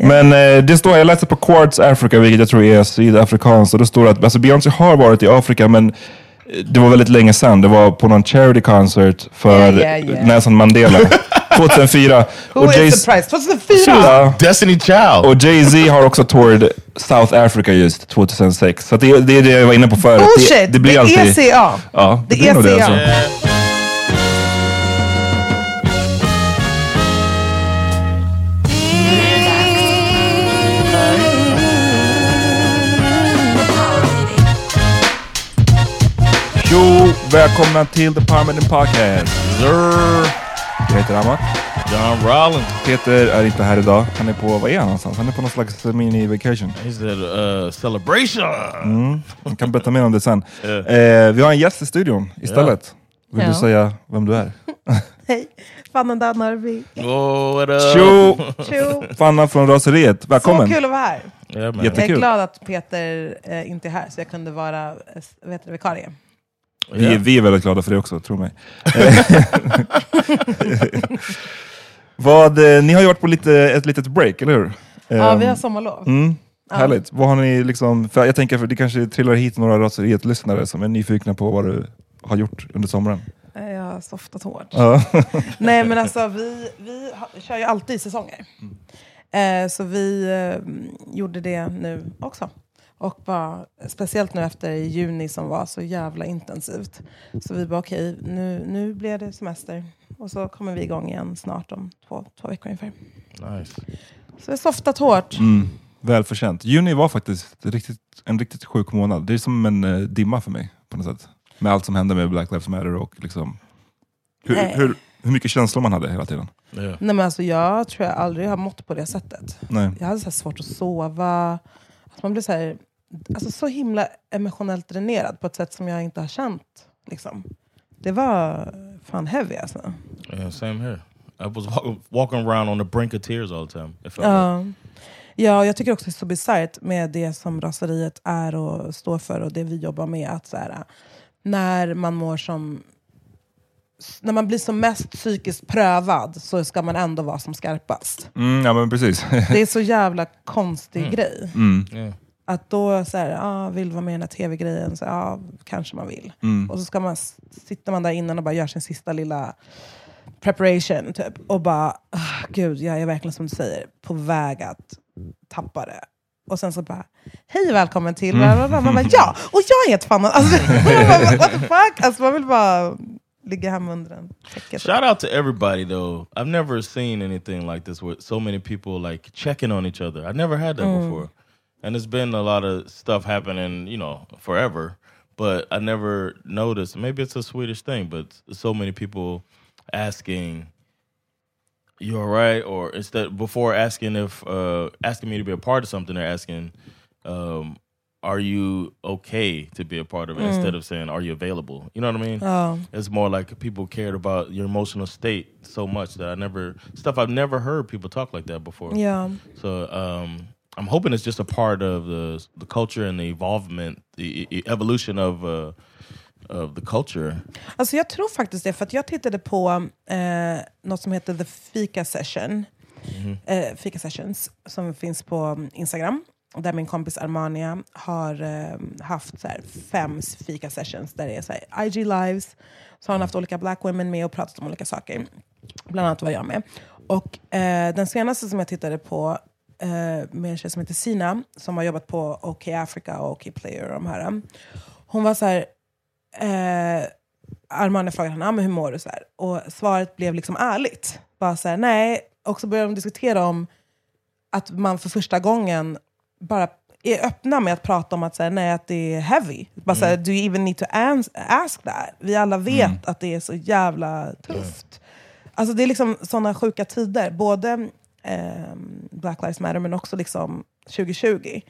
Men eh, det står, jag läste på Quartz Africa, vilket jag tror är sydafrikanskt, och det står att alltså, Beyoncé har varit i Afrika, men eh, det var väldigt länge sedan. Det var på någon charity concert för Yeah, yeah, yeah. Nelson Mandela 2004. Who och is Jay- surprised? 2004! Ja. Destiny Child. Och Jay-Z har också toured South Africa just 2006. Så det, det är det jag var inne på förut. Bullshit! Det, det blir det alltid... är CA. Ja, det, Det blir är nog det. CA. Alltså. Tjo! Välkomna till The Parliament Podcast. Jag heter Amat. John Rollins. Peter är inte här idag. Han är på, vad är han någonstans? Han är på någon slags mini-vacation. He said uh, celebration. Jag kan berätta mer om det sen. Yeah. Eh, vi har en gäst i studion istället. Vill Ja. du säga vem du är? Hej, Fanna Narvi. Oh, what up? Tjo! Tjo! Fanna från Raseriet. Välkommen! Så kul att vara här. Yeah, Jag är glad att Peter eh, inte är här så jag kunde vara eh, vet du, vikarie. Vi, är, Yeah. vi är väldigt glada för det också, tro mig. Vad, eh, ni har ju varit på lite, ett litet break, eller hur? Ja, Ehm, vi har sommarlov. Mm, härligt. Vad har ni liksom, för jag tänker för det kanske trillar hit några Raseriet-lyssnare som är nyfikna på vad du har gjort under sommaren. Eh, Jag har softat hårt. Ja. Nej men alltså vi, vi kör ju alltid säsonger. Eh, så vi gjorde det nu också. Och bara, speciellt nu efter juni som var så jävla intensivt. Så vi bara okej, nu, nu blir det semester. Och så kommer vi igång igen snart om två, två veckor ungefär. Nice. Så vi har softat hårt. Mm, välförtjänt. Juni var faktiskt riktigt, en riktigt sjuk månad. Det är som en eh, dimma för mig på något sätt. Med allt som hände med Black Lives Matter och liksom... Hur, hur, hur mycket känslor man hade hela tiden. Yeah. Nej, men alltså, jag tror jag aldrig har mått på det sättet. Nej. Jag hade så här svårt att sova. Alltså, man blir så, här, alltså, så himla emotionellt dränerad på ett sätt som jag inte har känt. Liksom. Det var fan heavy alltså. Yeah, same here. I was walk, walking around on the brink of tears all the time. Felt like. Ja. Ja, jag tycker också det är så bisarrt med det som raseriet är och står för och det vi jobbar med. Att så här, när man mår som... När man blir som mest psykiskt prövad så ska man ändå vara som skarpast. Mm, ja men precis. Det är så jävla konstig grej. Mm. Yeah. Att då så här, ah, vill vara med i den här tv-grejen, så ja, kanske man vill. Mm. Och så ska man, sitter man där innan och bara gör sin sista lilla preparation. Typ, och bara, ah, gud, jag är verkligen som du säger, på väg att tappa det. Och sen så bara, hej och välkommen till... Mm. Man bara, ja, och jag är ett fan. Alltså, man bara, what the fuck? Alltså, man vill bara ligga hemma under en täcke. typ. Shout out to everybody though. I've never seen anything like this where so many people like checking on each other. I never had that before. And it's been a lot of stuff happening, you know, forever. But I never noticed. Maybe it's a Swedish thing, but so many people asking, "You all right?" Or instead, before asking if uh, asking me to be a part of something, they're asking, um, "Are you okay to be a part of it?" Instead of saying, "Are you available?" You know what I mean? Ja. It's more like people cared about your emotional state so much that I never stuff I've never heard people talk like that before. Ja. So um, I'm hoping it's just a part of the the culture and the evolvement, the e- e- evolution of uh, of the culture. Alltså jag tror faktiskt det, för att jag tittade på eh, något som heter The Fika Session. Eh, Fika Sessions, som finns på Instagram. Där min kompis Armania har eh, haft så fem fika sessions där det är så här, IG lives. Så har han haft olika black women med och pratat om olika saker. Bland annat var jag med. Och eh, den senaste som jag tittade på med en tjej som heter Sina, som har jobbat på OK Africa och OK Player och de här. Hon var så här, eh, Armani frågade henne, ah, men hur mår du? Så här. Och svaret blev liksom ärligt. Bara så här, nej. Och så började de diskutera om att man för första gången bara är öppna med att prata om att, så här, nej, att det är heavy. Bara så här, do you even need to ask that? Vi alla vet att det är så jävla tufft. Alltså det är liksom sådana sjuka tider. Både ehm, Black Lives Matter men också liksom 2020.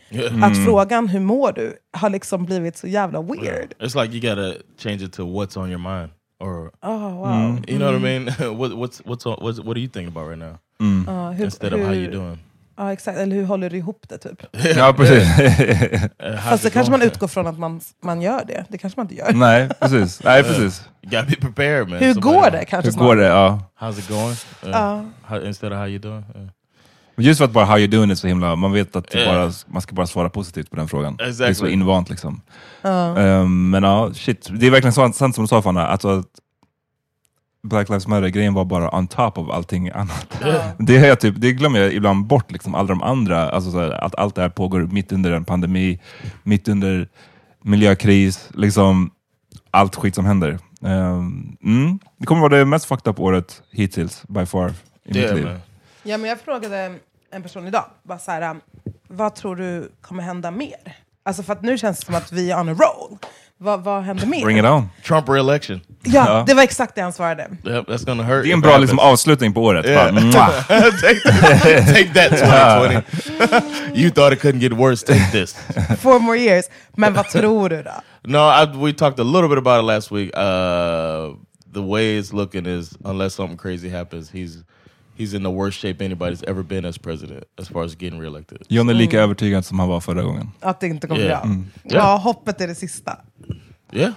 Att frågan hur mår du har liksom blivit så jävla weird. It's like you gotta change it to what's on your mind, or Oh, wow. you know what I mean. what, what's what's on, what's, what are you thinking about right now Ja, hur, instead of how you hur- doing? Ja, exakt. Eller hur håller du ihop det typ? Ja, precis. Uh, how's Fast det kanske man utgår från att man, man gör det. Det kanske man inte gör. Nej, precis. Nej, precis. You gotta be prepared, man. Hur Somebody- går det kanske Hur går det? Ja. How's it going? Uh, Ja. how, instead of how you doing? Yeah. Just för att bara how you doing är så himla, man vet att Yeah. bara, man ska bara svara positivt på den frågan. Det är så Exactly. invant liksom. Ehm, men ja, shit. Det är verkligen sant, sant som du sa Fanna, alltså, att Black Lives Matter-grejen var bara on top of allting annat. Det, är jag typ, det glömmer jag ibland bort, liksom, alla de andra, alltså, så här, att allt det här pågår mitt under en pandemi, mitt under miljökris, liksom, allt skit som händer. Ehm, mm. Det kommer vara det mest fucked up året hittills, by far, i mitt Yeah, liv. Ja, men jag frågade en person idag, bara så här, vad tror du kommer hända mer? Alltså för att nu känns det som att vi är on a roll. Vad, vad händer mer? Bring it on. Trump re-election. Ja, Ja. det var exakt det han svarade. Yep, that's gonna hurt. Det är en if bra it liksom, happens. avslutning på året. Yeah. Bara, mwah. take, take that 2020. you thought it couldn't get worse. Take this. Four more years. Men vad tror du då? No, I, we talked a little bit about it last week. Uh, the way it's looking is, unless something crazy happens, he's he's in the worst shape anybody's ever been as president, as far as getting reelected. John är lika övertygad som han var förra gången. Att det inte kommer Yeah. bra? Mm. Ja, Yeah. hoppet är det sista. Yeah.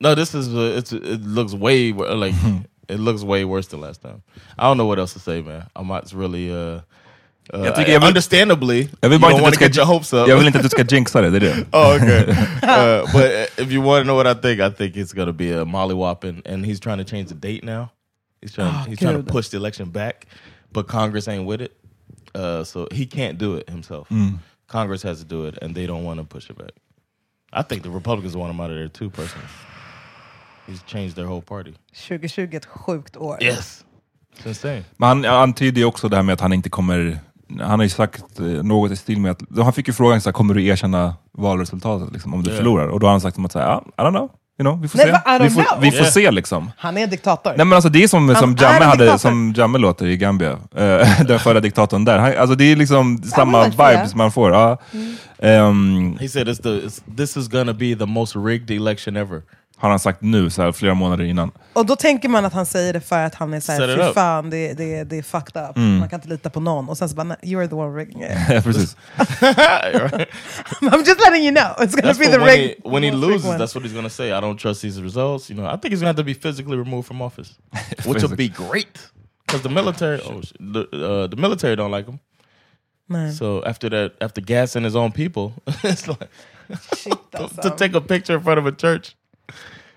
No, this is uh, it's it looks way like it looks way worse than last time. I don't know what else to say, man. I'm not really. Uh, uh, Jag tycker jag vill- understandably, Jag you vill, bara don't want to get your hopes up. jag vill inte att du ska jinxa det, det är det. Oh, okay. uh, but if you want to know what I think, I think it's going to be a molly mollywhopping, and he's trying to change the date now. He's trying. Oh, he's trying good. to push the election back, but Congress ain't with it, uh, so he can't do it himself. Congress has to do it, and they don't want to push it back. I think the Republicans want him out of there too, personally. He's changed their whole party. 2020 är ett sjukt år. Yes. Men han antyder ju också det här med att han inte kommer... Han har ju sagt eh, något i stil med att... Han fick ju frågan så här, kommer du erkänna valresultatet liksom, om du Ja. förlorar? Och då har han sagt att säga, ja, I don't know. You know, vi får Nej, se. va? Vi får, vi får Yeah. se liksom. Han är en diktator. Nej men alltså det är som, Han som Jamme hade, som Jamme låter i Gambia. Eh, den förra diktatorn där. Han, alltså det är liksom samma vibes man får. Ja. Ehm, He said it's the it's, this is gonna be the most rigged election ever. Har han sagt nu, så här, flera månader innan. Och då tänker man att han säger det för att han är såhär, fy fan, det, det, det är fucked up. Mm. Man kan inte lita på någon. Och sen så bara, "Nej, you're the one rigging it. Ja, Precis. I'm just letting you know, it's gonna That's be the when he, rigged when he loses, one. that's what he's gonna say. I don't trust these results. You know, I think he's gonna have to be physically removed from office, which would be great because the military, oh, shit, the, uh, the military don't like him. Nej. So after that, after gassing his own people, it's like Shit, to, alltså. to take a picture in front of a church.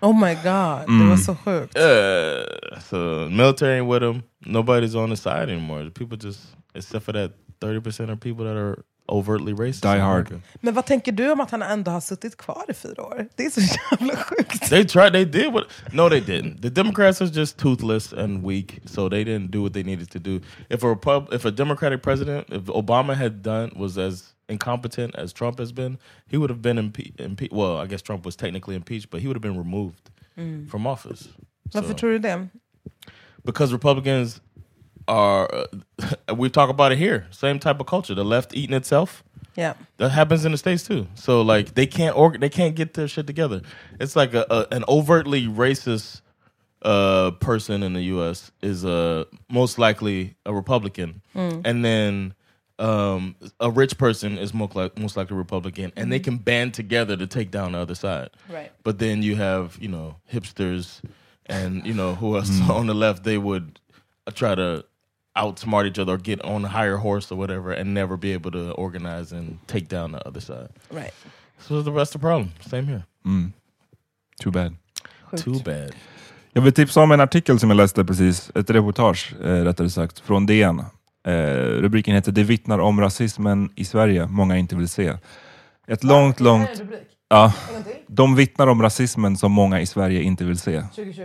Oh my god, det Mm. var så sjukt. Uh, so military ain't with him. Nobody's on his side anymore. People just, except for that thirty percent of people that are overtly racist. Die in hard. America. Men vad tänker du om att han ändå har suttit kvar i fyra år? Det är så jävla sjukt. They tried. They did what? No, they didn't. The Democrats are just toothless and weak, so they didn't do what they needed to do. If a Repub- if a Democratic president, if Obama had done was as incompetent as Trump has been, he would have been impe- impe- Well, I guess Trump was technically impeached, but he would have been removed from office. Varför So- tror du det? because Republicans are. Uh, we talk about it here. Same type of culture. The left eating itself. Yeah, That happens in the states too. So like they can't org- they can't get their shit together. It's like a, a an overtly racist uh, person in the U.S. is uh, most likely a Republican, and then um, a rich person is most like most likely Republican, and they can band together to take down the other side. Right. But then you have you know hipsters, and you know who else on the left they would uh, try to outsmart each other or get on a higher horse or whatever and never be able to organize and take down the other side. Right. So the rest of the problem. Same here. Too bad. Sjukt. Too bad. Jag vill tipsa om en artikel som jag läste precis, ett reportage eh, rättare sagt, från DN. Eh, rubriken heter Det vittnar om rasismen i Sverige, många inte vill se. Ett långt, långt... Ja, de vittnar om rasismen som många i Sverige inte vill se. 2020.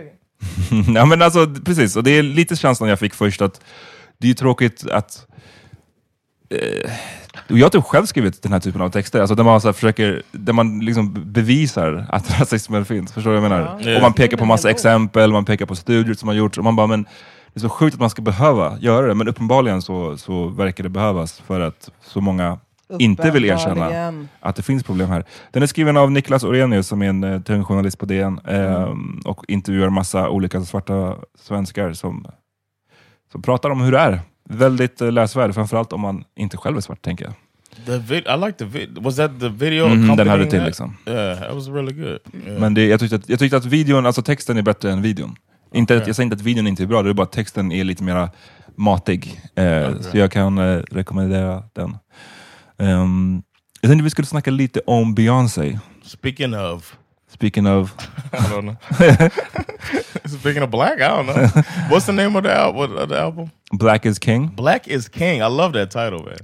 ja, men alltså, precis, och det är lite känslan jag fick först att det är tråkigt att eh, jag har typ själv skrivit den här typen av texter, alltså där man, så här försöker, där man liksom bevisar att rasismen finns. Förstår du vad jag menar? Ja. Och man pekar på massa exempel, man pekar på studier som har gjorts, och man bara, men är så sjukt att man ska behöva göra det, men uppenbarligen så, så verkar det behövas för att så många inte vill erkänna att det finns problem här. Den är skriven av Niklas Orenius som är en uh, tung journalist på DN Mm. ehm, och intervjuar massa olika svarta svenskar som, som pratar om hur det är. Väldigt uh, läsvärd, framförallt om man inte själv är svart tänker jag. The vid- I like the vid. Was that the video? Mhm, den hade till that? liksom. Yeah, that was really good. Yeah. Men det, jag, tyckte att, jag tyckte att videon, alltså texten är bättre än videon. Inte, att- Okej. Jag säger inte att videon inte är bra, det är bara att texten är lite mer matig. Eh, Så jag kan eh, rekommendera den. Ehm, jag tänkte vi skulle snacka lite om Beyoncé. Speaking of, Speaking of... I don't know. Speaking of black, I don't know. What's the name of the, al- what, the album? Black is King. Black is King. I love that title, man.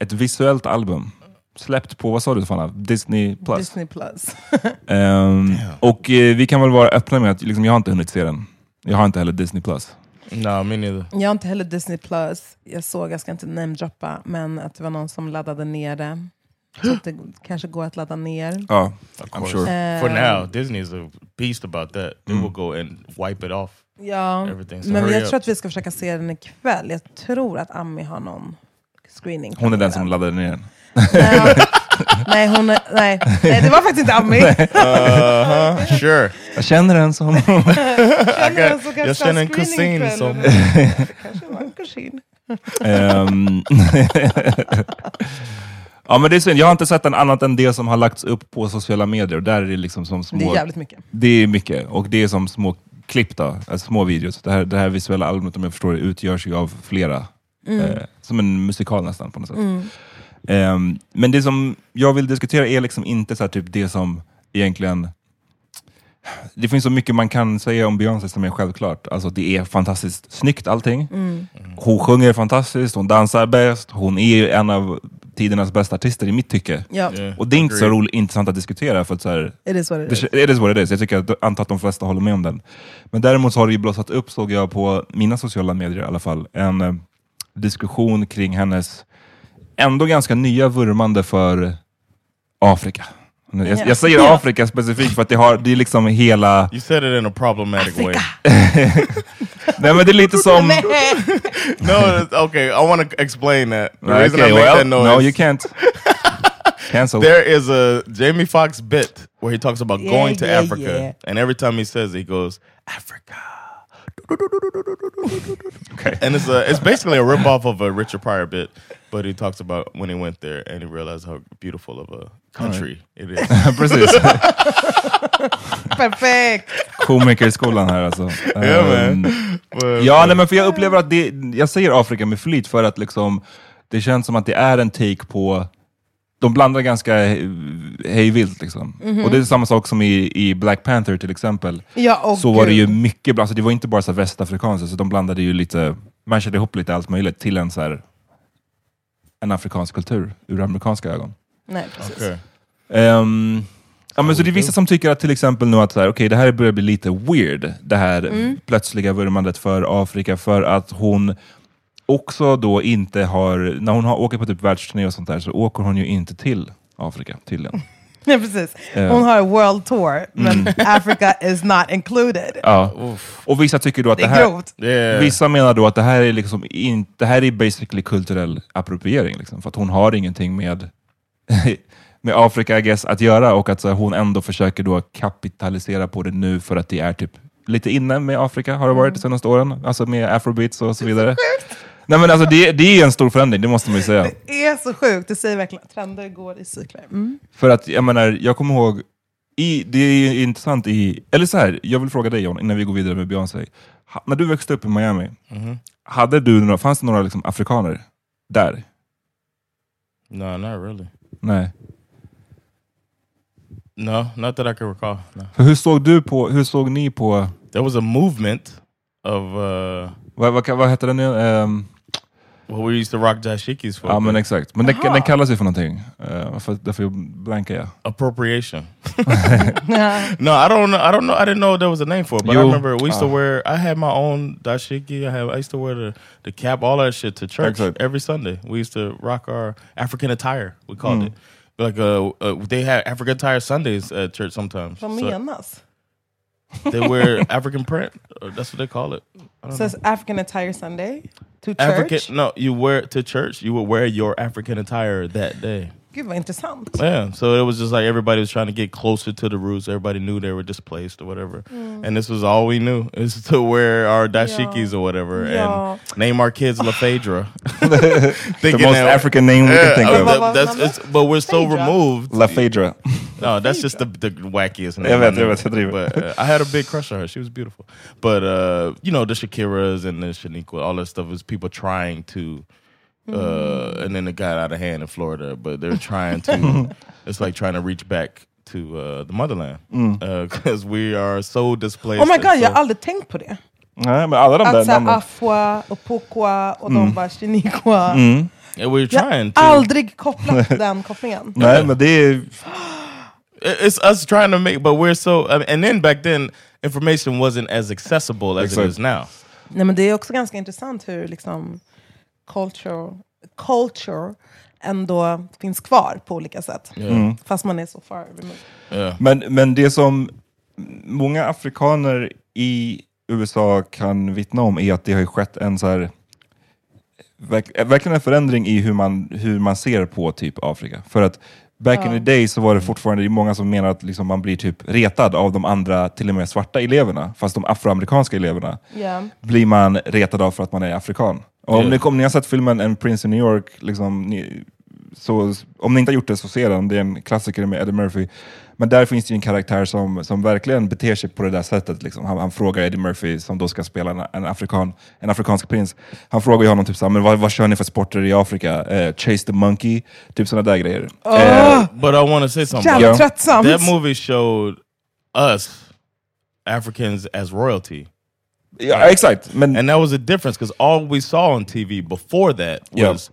Ett visuellt album. Släppt på, vad sa du Fanna? Disney Plus. Disney plus. Ehm, och eh, vi kan väl vara öppna med att liksom, jag har inte hunnit se den. Jag har inte heller Disney Plus. No, me neither. Jag har inte heller Disney plus. Jag såg, jag ska inte namedroppa, men att det var någon som laddade ner det. Så att det kanske går att ladda ner. Ja, Of I'm course. sure. For Eh, now, Disney's a beast about that. They will go and wipe it off. Ja, Everything, so men jag up. tror att vi ska försöka se den ikväll. Jag tror att Ami har någon screening. Hon är den som laddade ner den. Nej, hon är, nej. nej, det var faktiskt inte Ami. Uh-huh. Sure. Jag känner den som... Känner den som kanske jag har känner en screening kusin som... Kanske var en kusin. Ehm, ja men det är synd, jag har inte sett den annat än det som har lagts upp på sociala medier. Och där är det liksom som små... Det är jävligt mycket. Det är mycket, och det är som små klipp då, alltså små videos. Det här, det här visuella albumet om jag förstår det utgörs ju av flera. Eh, som en musikal nästan på något sätt. Ehm, men det som jag vill diskutera är liksom inte så här, typ det som egentligen... Det finns så mycket man kan säga om Beyoncé som är självklart. Alltså det är fantastiskt snyggt allting. Hon sjunger fantastiskt, hon dansar bäst, hon är en av tidernas bästa artister i mitt tycke. Ja, Yeah, Och det är inte så roligt, intressant att diskutera för att så här, it is what it is. it is what it is. Jag tycker att, antar att de flesta håller med om den. Men däremot så har det ju blossat upp, såg jag på mina sociala medier i alla fall, en eh, diskussion kring hennes ändå ganska nya vurmande för Afrika. Jag, jag säger Afrika specifikt för att det, har, det är liksom hela... You said it in a problematic way. Nej men det är lite som... no, okay, I want to explain that. The reason okay, I make well, that noise. no you can't. Cancel. There is a Jamie Foxx bit where he talks about Yeah, going to yeah, Africa, yeah. and every time he says it, he goes Africa. Okay. And it's a it's basically a rip off of a Richard Pryor bit, but he talks about when he went there and he realized how beautiful of a country it is. Precis. Perfekt! Komikerskolan här alltså. Yeah, man. But, Ja, nej, men för jag upplever att det, jag säger Afrika med flit för att liksom, det känns som att det är en take på, de blandar ganska hejvilt liksom. Mhm. Och det är samma sak som i, i Black Panther till exempel. Ja, åh så var det ju gud. mycket, alltså det var inte bara så här västafrikanskt, så de blandade ju lite, matchade ihop lite allt möjligt till en så här, en afrikansk kultur ur amerikanska ögon. Nej, precis. okay. Ehm, ja, men så det är vissa som tycker att till exempel nu att så här, okay, det här börjar bli lite weird, det här plötsliga vurmandet för Afrika, för att hon också då inte har, när hon har, åker på typ världsturné och sånt där, så åker hon ju inte till Afrika tydligen. Nej, precis. Ja. Hon har en world tour, men Africa is not included. Ja. Och vissa tycker då att Det det, är här, grovt. Vissa menar då att det här är liksom inte, det här är basically kulturell appropriering, liksom, för att hon har ingenting med med Afrika I guess, att göra och att så hon ändå försöker då kapitalisera på det nu för att det är typ lite inne med Afrika, har det varit de senaste åren. Alltså med afrobeats och så vidare. Nej men alltså det, det är en stor förändring, det måste man ju säga. Det är så sjukt, det säger verkligen att trender går i cykler. Mm. För att jag menar, jag kommer ihåg, i, det är ju intressant i, eller så här, jag vill fråga dig John, innan vi går vidare med Beyoncé. Ha, när du växte upp i Miami, hade du några, fanns det några liksom, afrikaner där? No, not really. Nej. No, not that I can recall. No. För hur såg du på, hur såg ni på, There was a movement of uh, vad, vad, vad hette den nu? What we used to rock dashikis for. ja men but exakt, men den, den kallas ju för någonting. Uh, för, därför blankar jag. appropriation. no, I don't know. I don't know. I didn't know there was a name for it. But I remember we used to ah. wear. I had my own dashiki. I had. I used to wear the the cap, all that shit to church Exact. every Sunday. We used to rock our African attire. We called Mm. it. Like uh, uh, they had African attire Sundays at church sometimes. Vad So menas? They wear African print. Or that's what they call it. I don't Says African Attire Sunday to church. African. No, you wear it to church. You would wear your African attire that day. Gud vad intressant. Yeah, so it was just like everybody was trying to get closer to the roots. Everybody knew they were displaced or whatever, and this was all we knew is to wear our dashikis or whatever Yeah. and name our kids La Phaedra. The Thinking most that- African name we Yeah, can think uh, of. that- that's, it's, but we're so Phaedra? removed. La Phaedra. No, that's just the, the wackiest name. Jag vet, I jag vet, jag driver. But uh, I had a big crush on her. She was beautiful. But uh, you know, the Shakiras and the Shaniqua, all that stuff was people trying to. Uh, and then it got out of hand in Florida, but they're trying to. it's like trying to reach back to uh, the motherland because we are so displaced. Oh my and god, jag so- har aldrig tänkt på det. Nej, men alla de där Att såhär namnen. Afua och Pokwa och de bara Shiniqua. Yeah, we're Jag trying har to. aldrig kopplat den kopplingen. Nej, men det är... It's us trying to make, but we're so. I mean, and then back then, information wasn't as accessible as Exactly. it is now. Nej, men det är också ganska intressant hur liksom culture, culture ändå finns kvar på olika sätt. Fast man är så far removed. Yeah. Men, men det som många afrikaner i USA kan vittna om är att det har skett en så här verk, verkligen en förändring i hur man, hur man ser på typ Afrika. För att back in the day så var det fortfarande det är många som menar att liksom man blir typ retad av de andra, till och med svarta eleverna, fast de afroamerikanska eleverna Ja. blir man retad av för att man är afrikan. Och om, Yeah. ni, om ni har sett filmen En Prince in New York, liksom, ni, så, om ni inte har gjort det så se den, det är en klassiker med Eddie Murphy. Men där finns det ju en karaktär som, som verkligen beter sig på det där sättet. Liksom. Han, han frågar Eddie Murphy, som då ska spela en, en, afrikan, en afrikansk prins, han frågar ju honom typ såhär, men vad, vad kör ni för sporter i Afrika? Eh, chase the monkey? Typ sådana där grejer. Eh, But I want to say something. Jävla tröttsamt. That movie showed us Africans as royalty. ja, exakt, men And that was a difference because all we saw on TV before that Yeah. was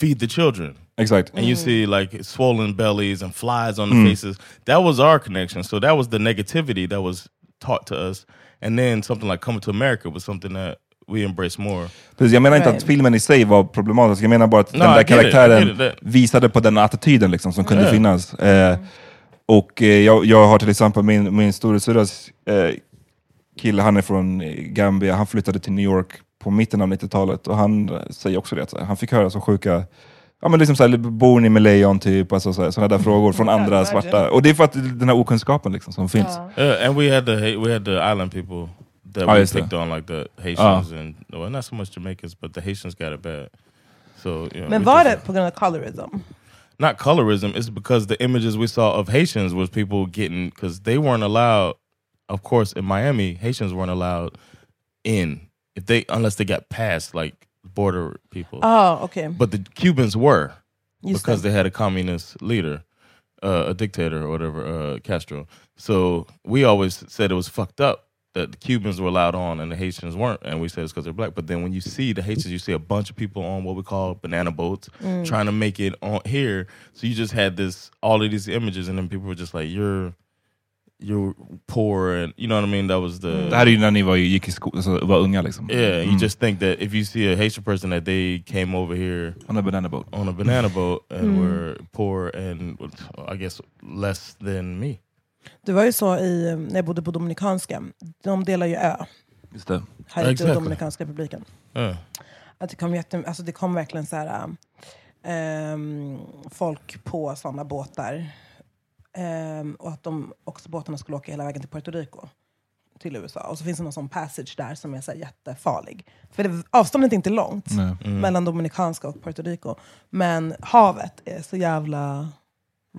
feed the children. Exakt. And you see like swollen bellies and flies on the faces. That was our connection. So that was the negativity that was taught to us. And then something like coming to America was something that we embrace more. Precis, jag menar inte Right. att filmen i sig var problematisk, jag menar bara att No, den I där I karaktären it, visade på den attityden liksom, som kunde Yeah. finnas. Eh, Och eh, jag, jag har till exempel min, min storasyrras eh, kille, han är från Gambia, han flyttade till New York på mitten av 90-talet och han säger också det, han fick höra så sjuka Ja men liksom såhär, bor ni med lejon typ? Alltså sådana så där frågor från andra svarta. Och det är för att den här okunskapen liksom som finns. Yeah, and we had the we had the island people that Oh, we picked on, like the Haitians and well, not so much Jamaicans, but the Haitians got it bad. So you know, Men var det på grund av colorism? not colorism? It's because the images we saw of Haitians was people getting because they weren't allowed. Of course, in Miami, Haitians weren't allowed in if they unless they got past like border people. Oh, okay. But the Cubans were Just because they had a communist leader, uh, a dictator or whatever, uh, Castro. So we always said it was fucked up that the Cubans were allowed on and the Haitians weren't, and we said it's because they're black. But then when you see the Haitians, you see a bunch of people on what we call banana boats trying to make it on here. So you just had this all of these images, and then people were just like, "You're." You're poor, and you know what I mean. That was the Det här är ju när ni var, gick i alltså, var unga liksom. yeah. You Mm. just think that if you see a Haitian person that they came over here On a banana boat. on a banana boat and were poor and I guess less than me. Det var ju så i, när jag bodde på Dominikanska, de delar ju ö. Just det. Haiti Exactly. och Dominikanska republiken. Yeah. Att det, kom jätte, alltså det kom verkligen så här, ehm, folk på sådana båtar. Ehm, och att de också båtarna skulle åka hela vägen till Puerto Rico. Till USA. Och så finns det någon sån passage där som är så här jättefarlig. För det, avståndet är inte långt Nej. mellan Dominikanska och Puerto Rico. Men havet är så jävla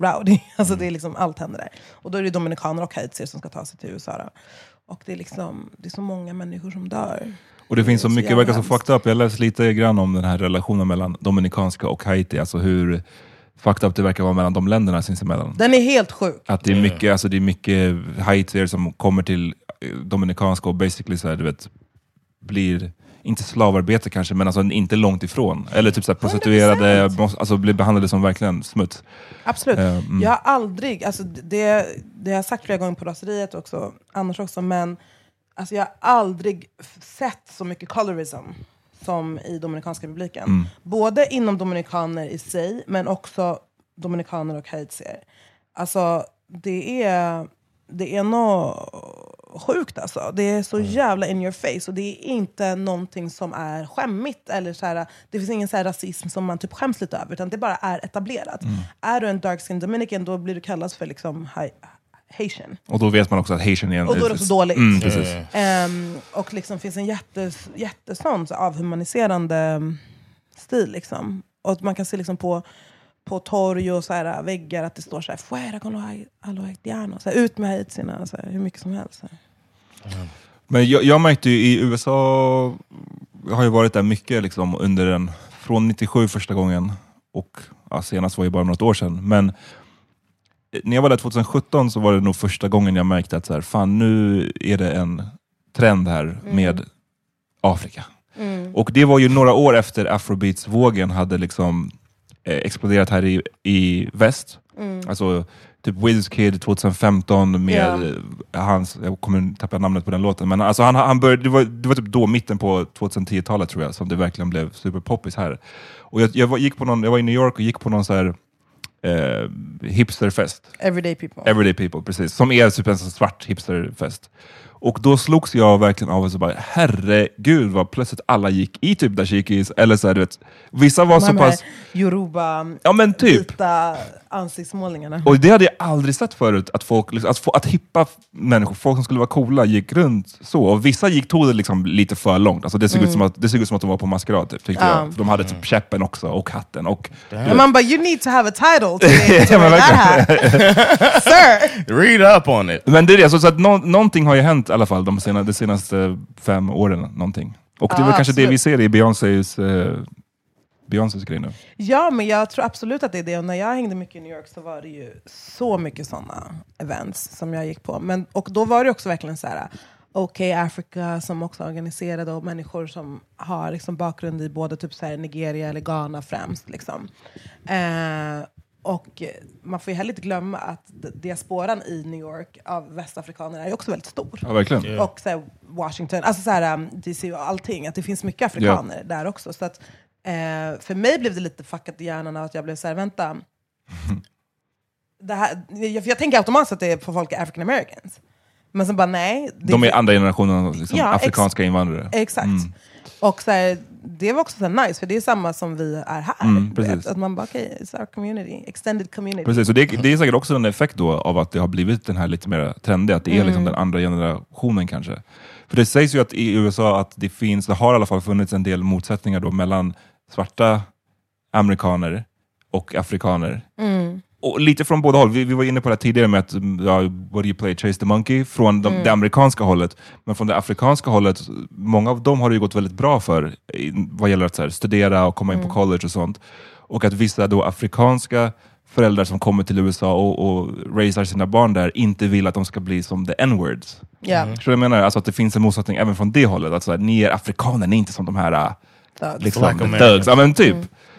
rowdy. Alltså det är liksom, allt händer där. Och då är det dominikaner och haitier som ska ta sig till USA. Då. Och det är, liksom, det är så många människor som dör. Och det finns så så mycket, verkar så fucked up. Jag läste lite grann om den här relationen mellan Dominikanska och Haiti, alltså hur fucked up det verkar vara mellan de länderna sinsemellan. Den är helt sjuk. Att det är mycket, alltså det är mycket haitier som kommer till eh, Dominikanska och basically så här, du vet, blir, inte slavarbete kanske, men alltså inte långt ifrån. Eller typ så här, prostituerade, 100%. måste- alltså blir behandlade som verkligen smuts. Absolut. Eh, mm. Jag har aldrig, alltså det, det har jag sagt flera gånger på raseriet också, annars också, men alltså jag har aldrig sett så mycket colorism som i Dominikanska republiken. Mm. Både inom dominikaner i sig, men också dominikaner och haitier. Alltså det är, det är nog sjukt alltså. Det är så Mm. jävla in your face och det är inte någonting som är skämmigt. Eller så här, det finns ingen så här rasism som man typ skäms lite över, utan det bara är etablerat. Mm. Är du en dark skin dominican då blir du kallad för liksom haitian. Och då vet man också att haitian är en... Och då är det så dåligt. Mm, precis. Yeah. Ehm, och liksom finns en jättes, jättesån så avhumaniserande mm, stil. Liksom. Och att man kan se liksom på, på torg och så här, väggar att det står så här, Fuera con los hai- a los haitianos. Så här, Ut med haitierna, så här, hur mycket som helst. Här. Men jag, jag märkte ju i USA, jag har ju varit där mycket liksom under en, från 97 första gången och ja, senast var ju bara något år sedan. Men när jag var där 2017 så var det nog första gången jag märkte att så här, fan nu är det en trend här med Afrika. Och det var ju några år efter afrobeats-vågen hade liksom eh, exploderat här i, i väst. Alltså typ Wizkid 2015 med eh, hans, jag kommer tappa namnet på den låten, men alltså han, han började, det, var, det var typ då, mitten på 2010-talet tror jag, som det verkligen blev superpoppis här. Och jag, jag, var, gick på någon, jag var i New York och gick på någon så här eh, hipsterfest. Everyday people. Everyday people, precis. Som är typ en svart hipsterfest. Och då slogs jag verkligen av att så bara, herregud vad plötsligt alla gick i typ dashikis, eller så här, du vet, vissa var De så pass... Yoruba, Ja men typ. vita ansiktsmålningarna. Och det hade jag aldrig sett förut, att, folk, liksom, att, få, att hippa människor, folk som skulle vara coola, gick runt så. Och vissa gick, tog det liksom lite för långt. Alltså det, såg ut som att, det såg ut som att de var på maskerad, typ, tyckte Ja. jag. För de hade typ käppen också, och hatten. Och, man bara, you need to have a title to to Ja. Sir! Read up on it. men det är det, så, så att nå, någonting har ju hänt i alla fall de senaste, de senaste fem åren. Någonting. Och det är Ja, väl kanske det absolut. vi ser i Beyoncés eh, Beyoncés grej nu. Ja, men jag tror absolut att det är det. Och när jag hängde mycket i New York så var det ju så mycket sådana events som jag gick på. Men, och då var det också verkligen så här, OK Africa som också organiserade och människor som har liksom bakgrund i både typ så här Nigeria eller Ghana främst. Liksom. Eh, och man får ju heller inte glömma att diasporan i New York av västafrikaner är också väldigt stor. Ja, verkligen. Och så här, Washington, alltså så här, um, DC och allting. Att det finns mycket afrikaner där också. Så att, eh, för mig blev det lite fuckat i hjärnan av att jag blev så här, vänta. det här, jag, för jag tänker automatiskt att det är för folk är African Americans. Men sen bara nej. det- De är andra generationen liksom, Ja, ex- afrikanska invandrare. Exakt. Mm. Och så här, det var också så nice, för det är samma som vi är här. Mm, precis. Att man bara, okej, it's our community, extended community. Precis, och det, det är säkert också en effekt då av att det har blivit den här lite mer trendiga, att det är Mm. liksom den andra generationen kanske. För det sägs ju att i USA att det finns, det har i alla fall funnits en del motsättningar då mellan svarta amerikaner och afrikaner. Mm. Och lite från båda håll. Vi, vi var inne på det tidigare med att ja, what do you play, Chase the Monkey, från de, Mm. det amerikanska hållet. Men från det afrikanska hållet, många av dem har det ju gått väldigt bra för vad gäller att så här, studera och komma in Mm. på college och sånt. Och att vissa då afrikanska föräldrar som kommer till USA och, och raisar sina barn där inte vill att de ska bli som the n-words. Förstår du vad jag menar? Alltså att det finns en motsättning även från det hållet. Att så här, ni är afrikaner, ni är inte som de här äh, Thugs. liksom, Black Americans. thugs. Ja men typ.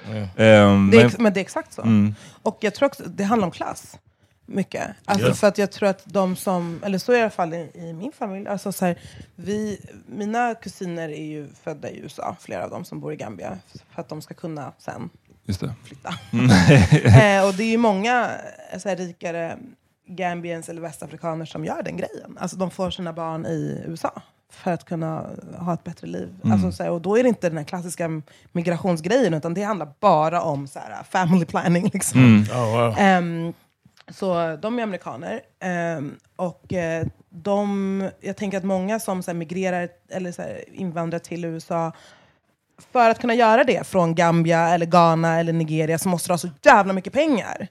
Mm. Ehm, Det är, men- det är exakt så. Mm. Och jag tror också det handlar om klass. Mycket. Alltså Ja. För att jag tror att de som, eller så är det i alla fall i, i min familj, alltså så här, vi, mina kusiner är ju födda i USA, flera av dem som bor i Gambia, för att de ska kunna sen Just det. flytta. eh, och det är ju många så här, rikare Gambians eller västafrikaner som gör den grejen. Alltså de får sina barn i USA för att kunna ha ett bättre liv. Alltså, så här, och då är det inte den här klassiska migrationsgrejen, utan det handlar bara om så här, family planning. Liksom. Oh wow. Ehm, så de är amerikaner. Ehm, och eh, de, jag tänker att många som så här, migrerar eller så här, invandrar till USA, för att kunna göra det från Gambia, eller Ghana eller Nigeria så måste du ha så jävla mycket pengar.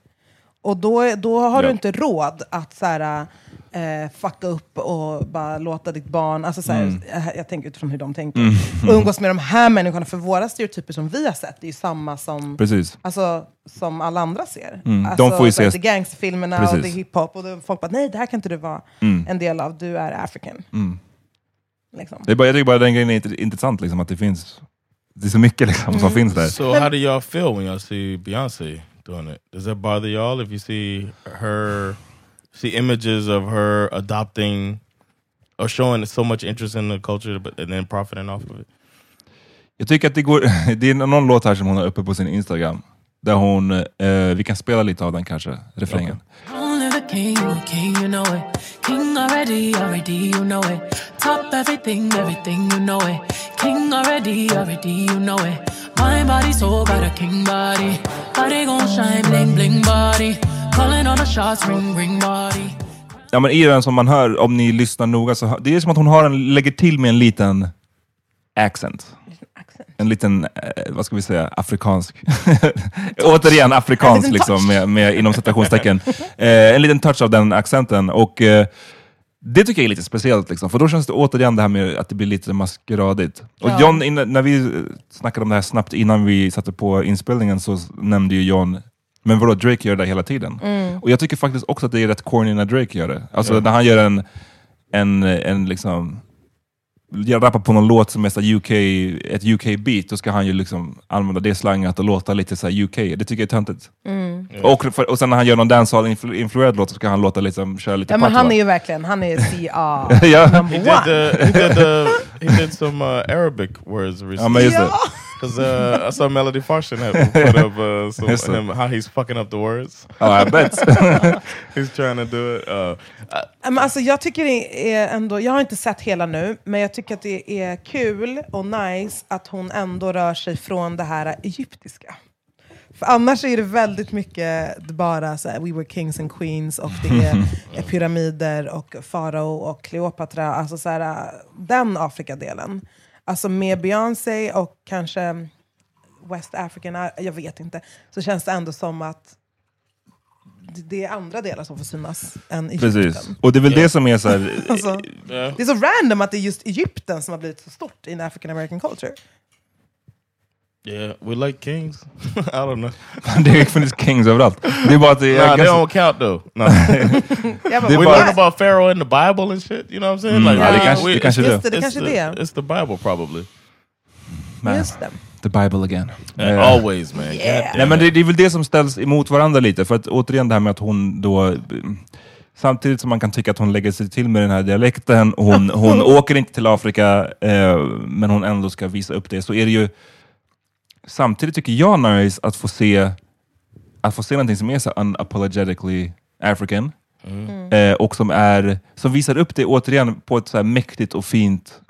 Och då, då har Ja. du inte råd att så här, eh, fucka upp och bara låta ditt barn, alltså så här, Mm. eh, jag tänker utifrån hur de tänker, och umgås med de här människorna. För våra stereotyper som vi har sett, det är ju samma som Precis. Alltså, som alla andra ser. Mm, de Alltså, får ju se- det gangsterfilmerna och Precis. det är hiphop. Och folk bara, nej det här kan inte du vara Mm. en del av, du är African. Mm. Liksom. Det är bara, jag tycker bara den grejen är int- intressant, liksom, att det finns det är så mycket liksom, som finns där. So how do y'all feel when y'all see Beyonce doing it? Does that bother y'all if you see her, see images of her adopting or showing so much interest in the culture, but and then profiting off of it? Jag tycker att det går, det är någon låt här som hon har uppe på sin Instagram, där hon, eh, vi kan spela lite av den kanske, refrängen. Only the king, king, you know it. King already, already, you know it. Top everything, everything, you know it. King already, already, you know it. My body, soul, got a king body. Body gon' shine, bling, bling body. Calling all the shots, ring, ring body. Ja men i den som man hör, om ni lyssnar noga, så det är som att hon har en, lägger till med en liten accent. En liten, eh, vad ska vi säga, afrikansk. Återigen afrikansk, liksom, med, med, inom citationstecken. Eh, en liten touch av den accenten. Och eh, Det tycker jag är lite speciellt, liksom, för då känns det återigen det här med att det blir lite maskeradigt. Och Ja. John, innan, när vi snackade om det här snabbt innan vi satte på inspelningen så nämnde ju John men vadå, Drake gör det hela tiden. Mm. Och jag tycker faktiskt också att det är rätt corny när Drake gör det. Alltså när han gör en, en, en liksom, jag rappar på någon låt som är så UK, ett UK-beat, då ska han ju liksom använda det slanget och låta lite så här UK. Det tycker jag är töntigt. Mm. Och, för, och sen när han gör någon dancehall-influerad låt så ska han låta liksom, köra lite Ja, men han är ju verkligen, han är CA Ja. He number did one. the he did the he did some uh, Arabic words Ja, recently. men just det. Because uh, I saw Melody Farshin had put up uh, some, Yes, him, how he's fucking up the words. Ja, jag bet. he's trying to do it. Uh, Men alltså, jag tycker det är ändå, jag har inte sett hela nu, men jag tycker att det är kul och nice att hon ändå rör sig från det här egyptiska. För annars är det väldigt mycket bara så här, we were kings and queens och det är, är pyramider och farao och Kleopatra, alltså så här, den Afrikadelen. Alltså med Beyoncé och kanske West African, jag vet inte, så känns det ändå som att det- är andra delar som får synas än Egypten. Precis. Och det är väl det som är så här, Alltså, yeah. det är så random att det är just Egypten som har blivit så stort i African American culture. Yeah, we like kings. I don't know. det funnits kings överallt. Det är bara att det Nah, är... they don't count though. No. Är we bara- learn about Pharaoh in the Bible and shit. You know what I'm saying? Mm, like, ja, det kanske- we- det kanske. Just det, det it's kanske det. It's the Bible probably. Man, Just det. the Bible again. Yeah, Eh, always, man. Yeah. Nej, men det, det är väl det som ställs emot varandra lite. För att återigen det här med att hon då... Samtidigt som man kan tycka att hon lägger sig till med den här dialekten, hon, hon åker inte till Afrika, eh, men hon ändå ska visa upp det, så är det ju... Samtidigt tycker jag nice att få se att få se någonting som är så unapologetically African. Eh, och som, är, som visar upp det återigen på ett så här mäktigt och fint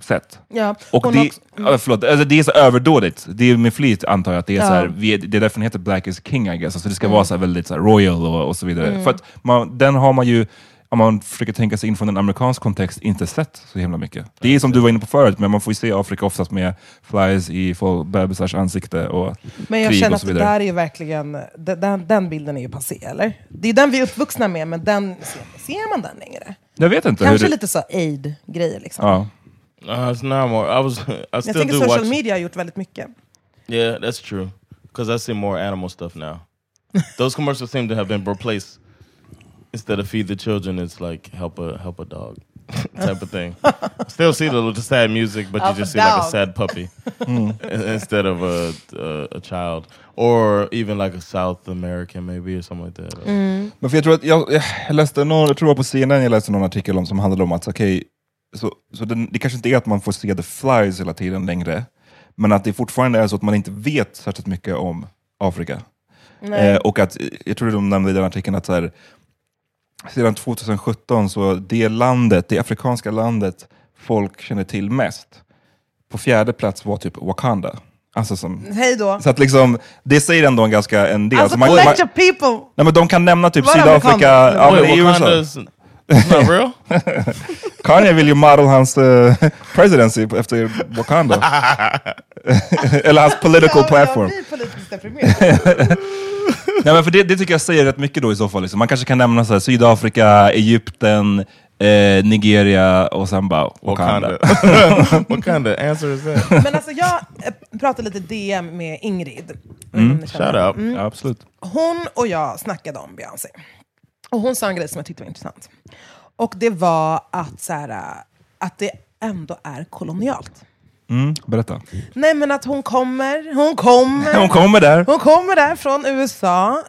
sätt. Ja. Och det, också- förlåt, alltså det är så överdådigt. Det är med flit antar jag att det är Ja. så här, vi är, det är därför den heter Black is King I guess. Alltså det ska vara så här väldigt så här royal och, och så vidare. Mm. För att man, den har man ju, om man försöker tänka sig in från en amerikansk kontext, inte sett så himla mycket. Det är som du var inne på förut, men man får ju se Afrika oftast med flies i bebisars ansikte och Men jag krig känner och att det vidare. där är ju verkligen, den, den, den bilden är ju passé, eller? Det är den vi är uppvuxna med, men den, ser, ser man den längre? Jag vet inte. Kanske hur det, lite så aid-grejer liksom. Ja. Uh, it's not more. I was. I Jag still tänker do social watch. media har gjort väldigt mycket. Yeah, that's true. Because I see more animal stuff now. Those commercials seem to have been replaced. Instead of feed the children, it's like help a help a dog type of thing. Still see the, the sad music, but you Help just a see like a dog. sad puppy in- instead of a, a a child, or even like a South American maybe or something like that. Men för jag tror att jag, jag läste någon, jag tror på CNN, jag läste någon artikel om som handlade om att okej, så, så den, det kanske inte är att man får se the flies hela tiden längre, men att det fortfarande är så att man inte vet särskilt mycket om Afrika. Eh, och att, jag tror de nämnde i den artikeln att så här, sedan 2017 så det landet, det afrikanska landet folk känner till mest, på fjärde plats var typ Wakanda. Alltså som, Hej då. så att liksom, det säger ändå en ganska en del. Alltså Så man- man- people! Nej, men de kan nämna typ Var Sydafrika. Ja, men det är not real. Kanye vill ju model hans uh, presidency efter Wakanda. Eller hans political platform. Jag blir politiskt deprimerad. Nej, men för det, det tycker jag säger rätt mycket då i så fall. Liksom. Man kanske kan nämna så här, Sydafrika, Egypten, eh, Nigeria och sen bara Wakanda. Wakanda. what kind of answer is that? Men alltså jag eh, pratade lite DM med Ingrid. Mm. Om ni känner. Shout out. Ja, absolut. Hon och jag snackade om Beyoncé. Och hon sa en grej som jag tyckte var intressant. Och det var att, så här, äh, att det ändå är kolonialt. Mm, berätta. Nej men att hon kommer, hon kommer, Hon kommer där. hon kommer där från USA,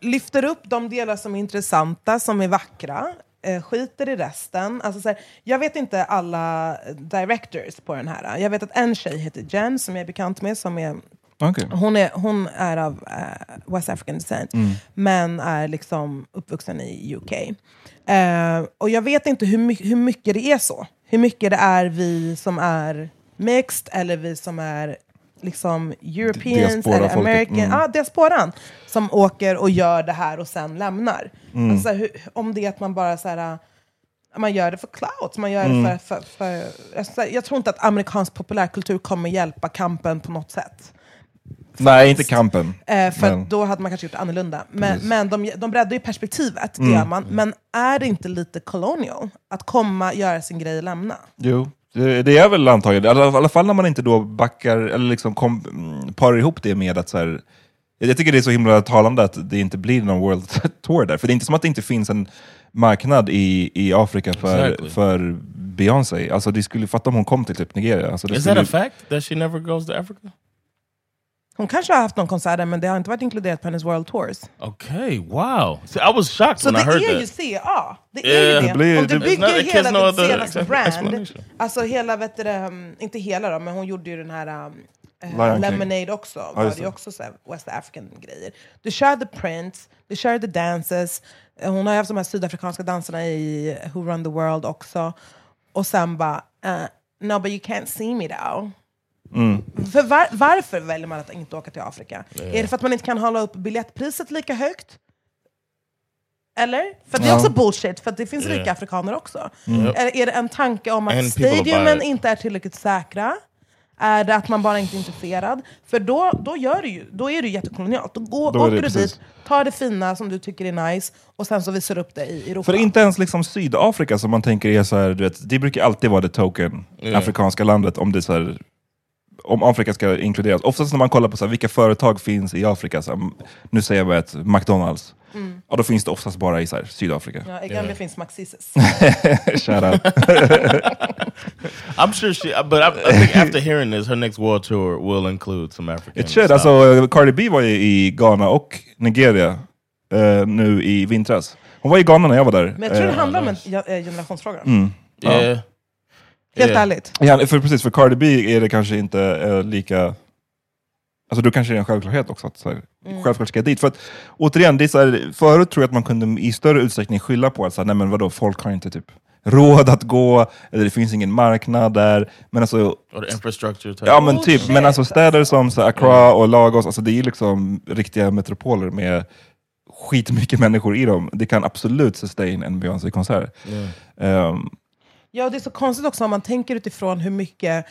lyfter upp de delar som är intressanta, som är vackra, eh, skiter i resten. Alltså, så här, jag vet inte alla directors på den här. Jag vet att en tjej heter Jen, som jag är bekant med, som är Okej. hon är, hon är av eh, West African descent, men är liksom uppvuxen i UK. Eh, och jag vet inte hur, my- hur mycket det är så. Hur mycket det är vi som är mixed, eller vi som är liksom Europeans, Diaspora-folket, eller American, mm. ja, diasporan, som åker och gör det här och sen lämnar. Mm. Alltså, hur, om det är att man bara så här, man gör det för clout, man gör Mm. det för... för, för alltså, jag tror inte att amerikansk populärkultur kommer hjälpa kampen på något sätt. Nej, inte kampen. Eh, för Men- då hade man kanske gjort annorlunda. Men, men de, de breddar ju perspektivet, Mm. det gör man. Men är det inte lite colonial? Att komma, göra sin grej och lämna? Jo, det, är väl antagligen, i alla, fall när man inte då backar, eller liksom kom, mm, parar ihop det med att så här, jag tycker det är så himla talande att det inte blir någon World Tour där, för det är inte som att det inte finns en marknad i, i Afrika för, Exactly. för Beyoncé. Alltså det skulle, fatta om hon kom till typ Nigeria. Alltså Is skulle, that a fact that she never goes to Africa? Hon kanske har haft någon konsert där, men det har inte varit inkluderat på hennes World Tours. Okay, wow. See, I was shocked Så when det I heard är ju that. CA. Det är Yeah. ju Det blir- det. Om du det- bygger hela no ditt other senaste brand, alltså hela, vet du, det, um, inte hela då, men hon gjorde ju den här um, eh, King. Lemonade också, var det ju det. också så här West African grejer. Du kör the prints, du kör the dances, Eh, hon har ju haft de här sydafrikanska danserna i Who Run the World också. Och sen bara, uh, no but you can't see me though. För var, varför väljer man att inte åka till Afrika? Är det för att man inte kan hålla upp biljettpriset lika högt? Eller? För det är också bullshit, för det finns Yeah. rika afrikaner också. Yep. Eller är det en tanke om att And stadiumen inte är tillräckligt säkra? Är det att man bara inte är intresserad? För då, då, gör du ju, då är det ju jättekolonialt. Då, går, Då är åker du precis. dit, tar det fina som du tycker är nice, och sen så visar du upp det i Europa. För inte ens liksom Sydafrika som man tänker är så här, du vet, det brukar alltid vara det token, Ja. afrikanska landet, om det är så här, om Afrika ska inkluderas. Oftast när man kollar på så här, vilka företag finns i Afrika, så här, nu säger jag bara ett McDonalds, ja, då finns det oftast bara i så här, Sydafrika. Ja, I Gambia finns Maxises. Shout out. I'm sure she, but I, I think after hearing this, her next world tour will include some African. It should. Alltså, Cardi B var ju i Ghana och Nigeria eh, nu i vintras. Hon var i Ghana när jag var där. Men jag tror det Eh, handlar om en ja, eh, generationsfråga. mm. yeah. Helt Yeah. ärligt. Ja, för precis, för Cardi B är det kanske inte eh, lika... Alltså då kanske det är en självklarhet också att så här, självklart ska jag dit. För att, återigen, det är så här, förut tror jag att man kunde i större utsträckning skylla på att så här, nej men vadå, folk har inte typ råd att gå, eller det finns ingen marknad där. Men alltså, infrastructure. Type. Ja men typ, Bullshit, men alltså städer som så Accra och Lagos, alltså det är liksom riktiga metropoler med skitmycket människor i dem. Det kan absolut sustain en Beyoncé-konsert. Ehm, Ja, det är så konstigt också om man tänker utifrån hur mycket,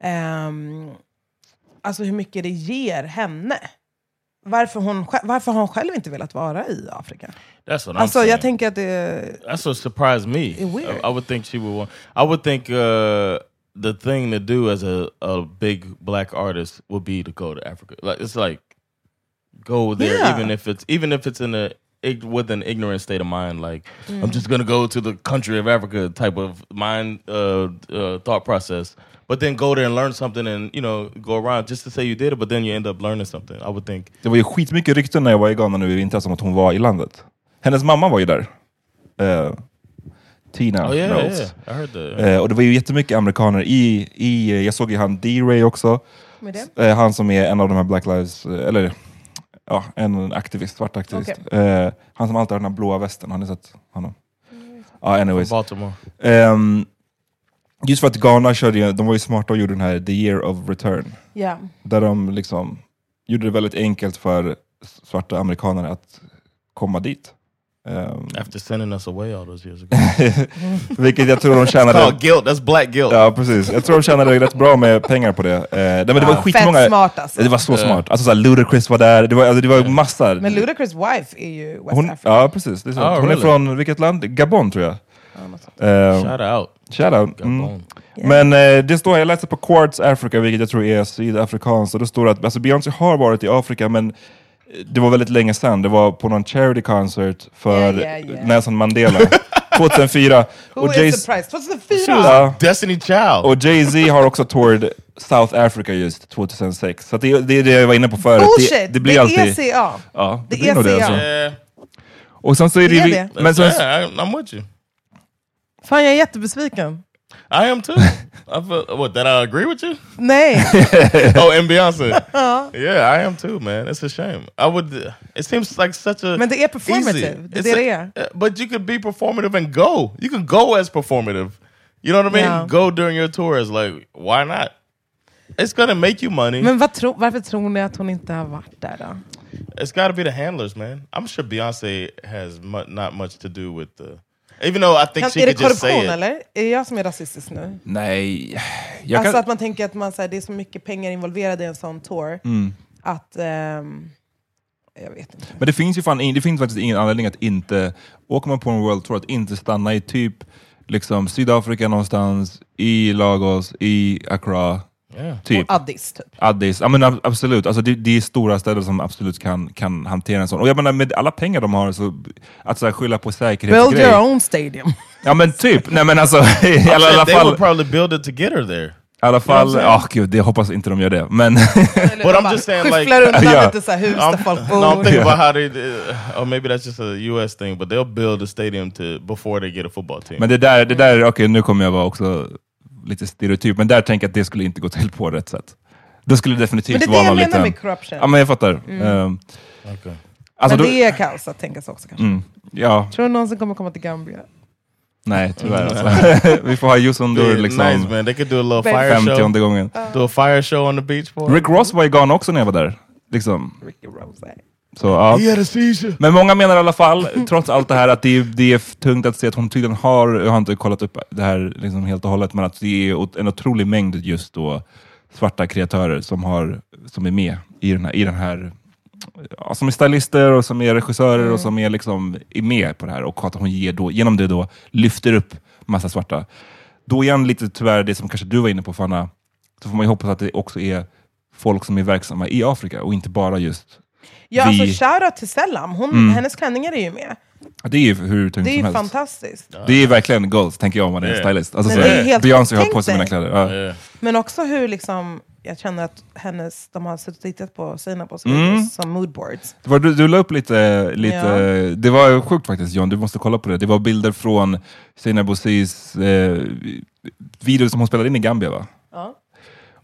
ehm, alltså hur mycket det ger henne. Varför, hon, sj- varför har hon själv inte velat vara i Afrika? That's what I'm Alltså saying. jag tänker att det... That's what surprised me. It's weird. I, I would think she would want. I would think uh, the thing to do as a, a big black artist would be to go to Africa. Like it's like go there, Yeah. even if it's even if it's in a with an ignorant state of mind. Like Mm. I'm just gonna go to the country of Africa type of mind uh, uh, thought process. But then go there and learn something, and you know, go around just to say you did it. But then you end up learning something. I would think. det var ju skitmycket rykten när jag var i Ghana nu i vintras om att hon var i landet. Hennes mamma var ju där. Eh, Tina Oh yeah, Knowles. yeah. I heard that. Eh, och det var ju jättemycket amerikaner i, i jag såg ju han D-Ray också. Eh, han som är en av de här Black Lives, eller ja, en aktivist, svart aktivist. Eh, han som alltid har den här blåa västen, har ni sett honom? Ja, anyways. Baltimore. Ehm, just för att Ghana körde, ju- de var ju smarta och gjorde den här The Year of Return. Ja. Där de liksom gjorde det väldigt enkelt för svarta amerikaner att komma dit. Ehm, After sending us away all those years ago. vilket jag tror de oh, tjänade... guilt. That's black guilt. Ja, precis. Jag tror de tjänade rätt bra med pengar på det. Eh, nej, men det var skitmånga... Fett smart alltså. Det var så smart. Alltså, såhär, Ludacris var där, det var, alltså, det var massor. Men Ludacris wife är ju West Hon, Africa. ja, precis. Det är sant. Oh, Hon är really? från vilket land? Gabon tror jag. Ehm, Shout out. shout out. Mm. Gabon. Men eh, det står, jag läste på Quartz Africa, vilket jag tror är sydafrikanskt, och det står att alltså, Beyoncé har varit i Afrika, men det var väldigt länge sedan. Det var på någon charity concert för Yeah, yeah, yeah. Nelson Mandela 2004. Who och is Jay- surprised? 2004! She was Ja. Destiny Child. och Jay-Z har också toured South Africa just 2006. Så det, det är det jag var inne på förut. Bullshit! Det, det blir alltid... ECA. Ja, det Det blir nog det. ECA. Alltså. yeah. Och sen så är det, Det är det. Men sen, yeah, I'm with you. Fan jag är jättebesviken. I am too. I feel what that I agree with you. Nej! Oh, and Beyonce. Uh-huh. yeah, I am too, man. It's a shame. I would. It seems like such a. Men det är performative. Det är det a- det är. Uh, but you could be performative and go. You can go as performative. You know what I mean? Yeah. Go during your tours. Like, why not? It's gonna make you money. Men vad tro, varför tror ni att hon inte har varit där då? It's got to be the handlers, man. I'm sure Beyonce has mu- not much to do with the. Even though I think Kan, she är det could just say korruption it. eller? Är jag som är rasistisk nu? nej. Jag Alltså kan, att man tänker att man, så här, det är så mycket pengar involverade i en sån tour. Mm. Att... ehm, jag vet inte. Men det finns ju fan in, det finns faktiskt ingen anledning att inte, åker man på en World Tour, att inte stanna i typ liksom Sydafrika någonstans, i Lagos, i Accra, Yeah. typ. Och Addis typ. Addis, ja men ab- absolut. Alltså det, det är stora städer som absolut kan, kan hantera en sån. Och jag menar med alla pengar de har, så, att så här, skylla på Build säkerhetsgrej. your own stadium. Ja men typ, nej men alltså i alla, alla they fall, would probably build it to get her there. i alla fall, ja I'm gud, det hoppas inte de gör det. Men But I'm just saying, like- skyfflar undan lite så här hus där I'm, folk no, I'm bor. thinking about how they, uh, or maybe that's just a U.S. thing, but they'll build a stadium to before they get a football team. Men det där, det där okej nu kommer jag vara också lite stereotyp, men där tänker jag att det skulle inte gå till på rätt sätt. Det skulle Men definitivt det är det vara jag någon menar liten... med corruption. Ja men jag fattar. Ehm, okay. alltså, men då, det är kaos att tänka så också kanske. mm, ja, Tror du någonsin kommer komma till Gambia? nej tyvärr alltså. Vi får ha Yusundur Yeah, liksom nice man. They could do a little fire show. 50 gången. Do a fire show on the beach for her. Rick Ross var i Ghana också när jag var där. Liksom. Ricky Rose. Så, ja. Men många menar i alla fall, trots allt det här, att det är, det är tungt att se att hon tydligen har, jag har inte kollat upp det här liksom helt och hållet, men att det är en otrolig mängd just då svarta kreatörer som, har, som är med i den här, i den här ja, som är stylister och som är regissörer och som är, liksom, är med på det här och att hon ger då, genom det då lyfter upp massa svarta. Då igen lite tyvärr det som kanske du var inne på Fanna, så får man ju hoppas att det också är folk som är verksamma i Afrika och inte bara just Ja, Vi- alltså shoutout till Selam. Hon, Mm. Hennes klänningar är ju med. Det är ju hur tungt Det är ju fantastiskt. Det är verkligen goals, tänker jag om man är Yeah. stylist. Alltså, helt- Beyoncé har på sig mina kläder. Ja. Yeah. Men också hur liksom, jag känner att hennes, de har suttit och tittat på sina på Mm. som moodboards. Det var, du, du la upp lite, lite det var sjukt faktiskt John, du måste kolla på det. Det var bilder från Sina Bousis eh, video som hon spelade in i Gambia va? Ja.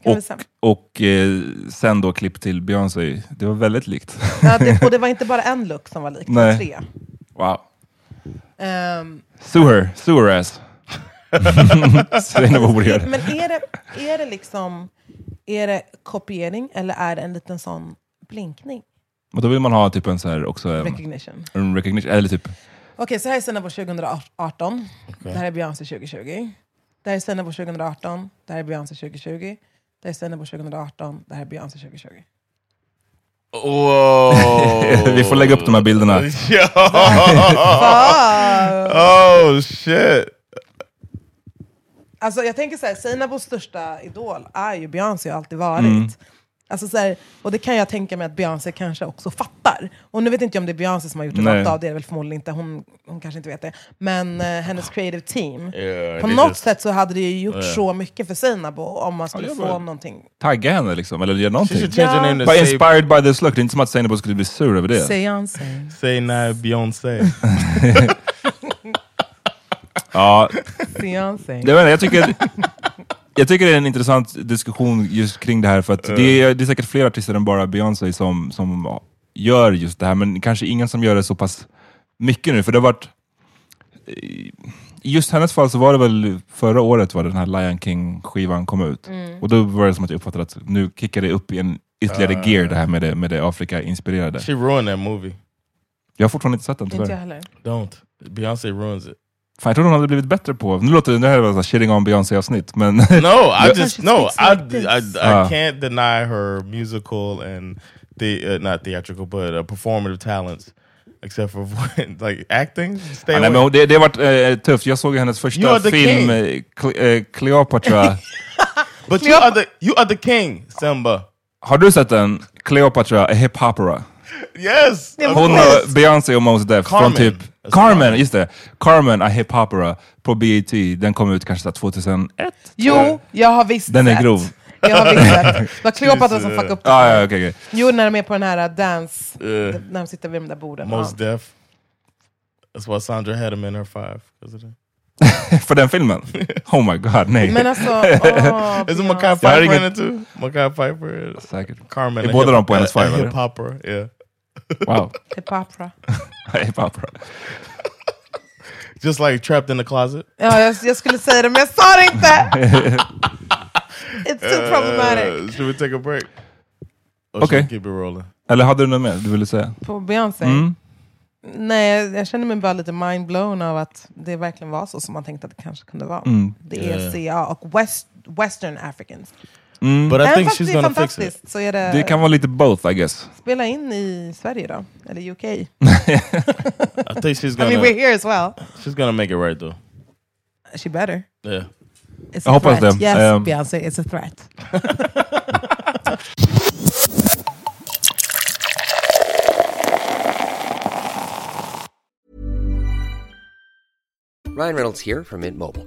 Och, och eh, sen då klipp till Beyoncé. Det var väldigt likt. Ja, det, och det var inte bara en look som var lik, det var tre. Wow. Ehm, Sue her, sue her ass. Säg borde göra. men är det, är det liksom är det kopiering eller är det en liten sån blinkning? Och då vill man ha typ en så här också en, Recognition. en recognition, eller typ Okej, så här är Sennabo 2018. Det här är Beyoncé 2020. Det här är Sennabo 2018. Det här är Beyoncé 2020. Det är Sennabo 2018. Det här är Beyoncé 2020. Whoa! Vi får lägga upp de här bilderna. Oh shit! Alltså jag tänker så här, Seinabos största idol är ju Beyoncé och har alltid varit. Mm. Alltså så här, och det kan jag tänka mig att Beyoncé kanske också fattar. Och nu vet inte jag om det är Beyoncé som har gjort Nej. rakt av, det är väl förmodligen inte, hon, hon kanske inte vet det. Men eh, hennes creative team, Yeah, på något just- sätt så hade det ju gjort Yeah. så mycket för Seinabo om man skulle Ja, få någonting. tagga henne liksom, eller göra någonting. But say, inspired by this look, det är inte som att Seinabo skulle bli sur över det. Beyoncé. say now Beyonce. Ja, Beyoncé. det var, jag, tycker, jag tycker det är en intressant diskussion just kring det här, för att det, är, det är säkert fler artister än bara Beyoncé som, som gör just det här, men kanske ingen som gör det så pass mycket nu, för det har varit i just hennes fall så var det väl förra året var den här Lion King skivan kom ut. Och då var det som att jag uppfattade att nu kickar det upp i en ytterligare gear det här med det, med det Afrika-inspirerade. she ruined that movie. Jag har fortfarande inte sett den Inte jag tyvärr. heller. Don't. Beyonce ruins it. Fan, jag trodde hon hade blivit bättre på, nu låter det, det här var shitting on Beyoncé-avsnitt, men No, I just no. I. I, I Ah. can't deny her musical and the uh, not theatrical but uh, performative talents. Except for like acting. Stay Ja, nej, men det, det har varit eh, tufft. Jag såg hennes You första are the film, eh, Cle- eh, Cleopatra. but you are the you are the king, Simba. har du sett den? Cleopatra, a hip opera. Yes. Hon och Beyoncé och Mos Def från Carmen. typ... That's Carmen, just det. Carmen, a hip opera på BET. Den kom ut kanske så här 2001. Jo, jag har visst Den är grov. Jag har visst sett. Det var Cleopatra som fuckade upp det. Ah, ja, okej, okej. Jo, när de är på den här dance, Uh, när de sitter vid de där borden. Most Ja. deaf. That's why Sandra had him in her five. För den filmen? Oh my god, nej. Men alltså, åh, Isn't Beyoncé. Mackay Piper in it too? Mackay Piper. Säkert. Carmen. Är båda de på hennes five, eller? Hip hopper, yeah. Wow. Hip opera. hip opera. Just like trapped in the closet. Ja, jag, jag skulle säga det, men jag sa det inte! It's too problematic. Uh, should we take a break? Or Okay. should we keep it rolling? Eller hade du något mer du ville säga? På Beyoncé? Mm. Nej, jag, känner mig bara lite mindblown av att det verkligen var så som man tänkte att det kanske kunde vara. Mm. Det är CA och West, Western Africans. Mm. But I Även think fast she's det är gonna fix it. fantastiskt så är det... Det kan vara lite both I guess. Spela in i Sverige då, eller UK. I I think she's gonna I mean we're here as well. she's gonna make it right though. She better. Yeah. It's Jag a hoppas threat. det. Yes, Ehm. Beyoncé, it's a threat. Ryan Reynolds here from Mint Mobile.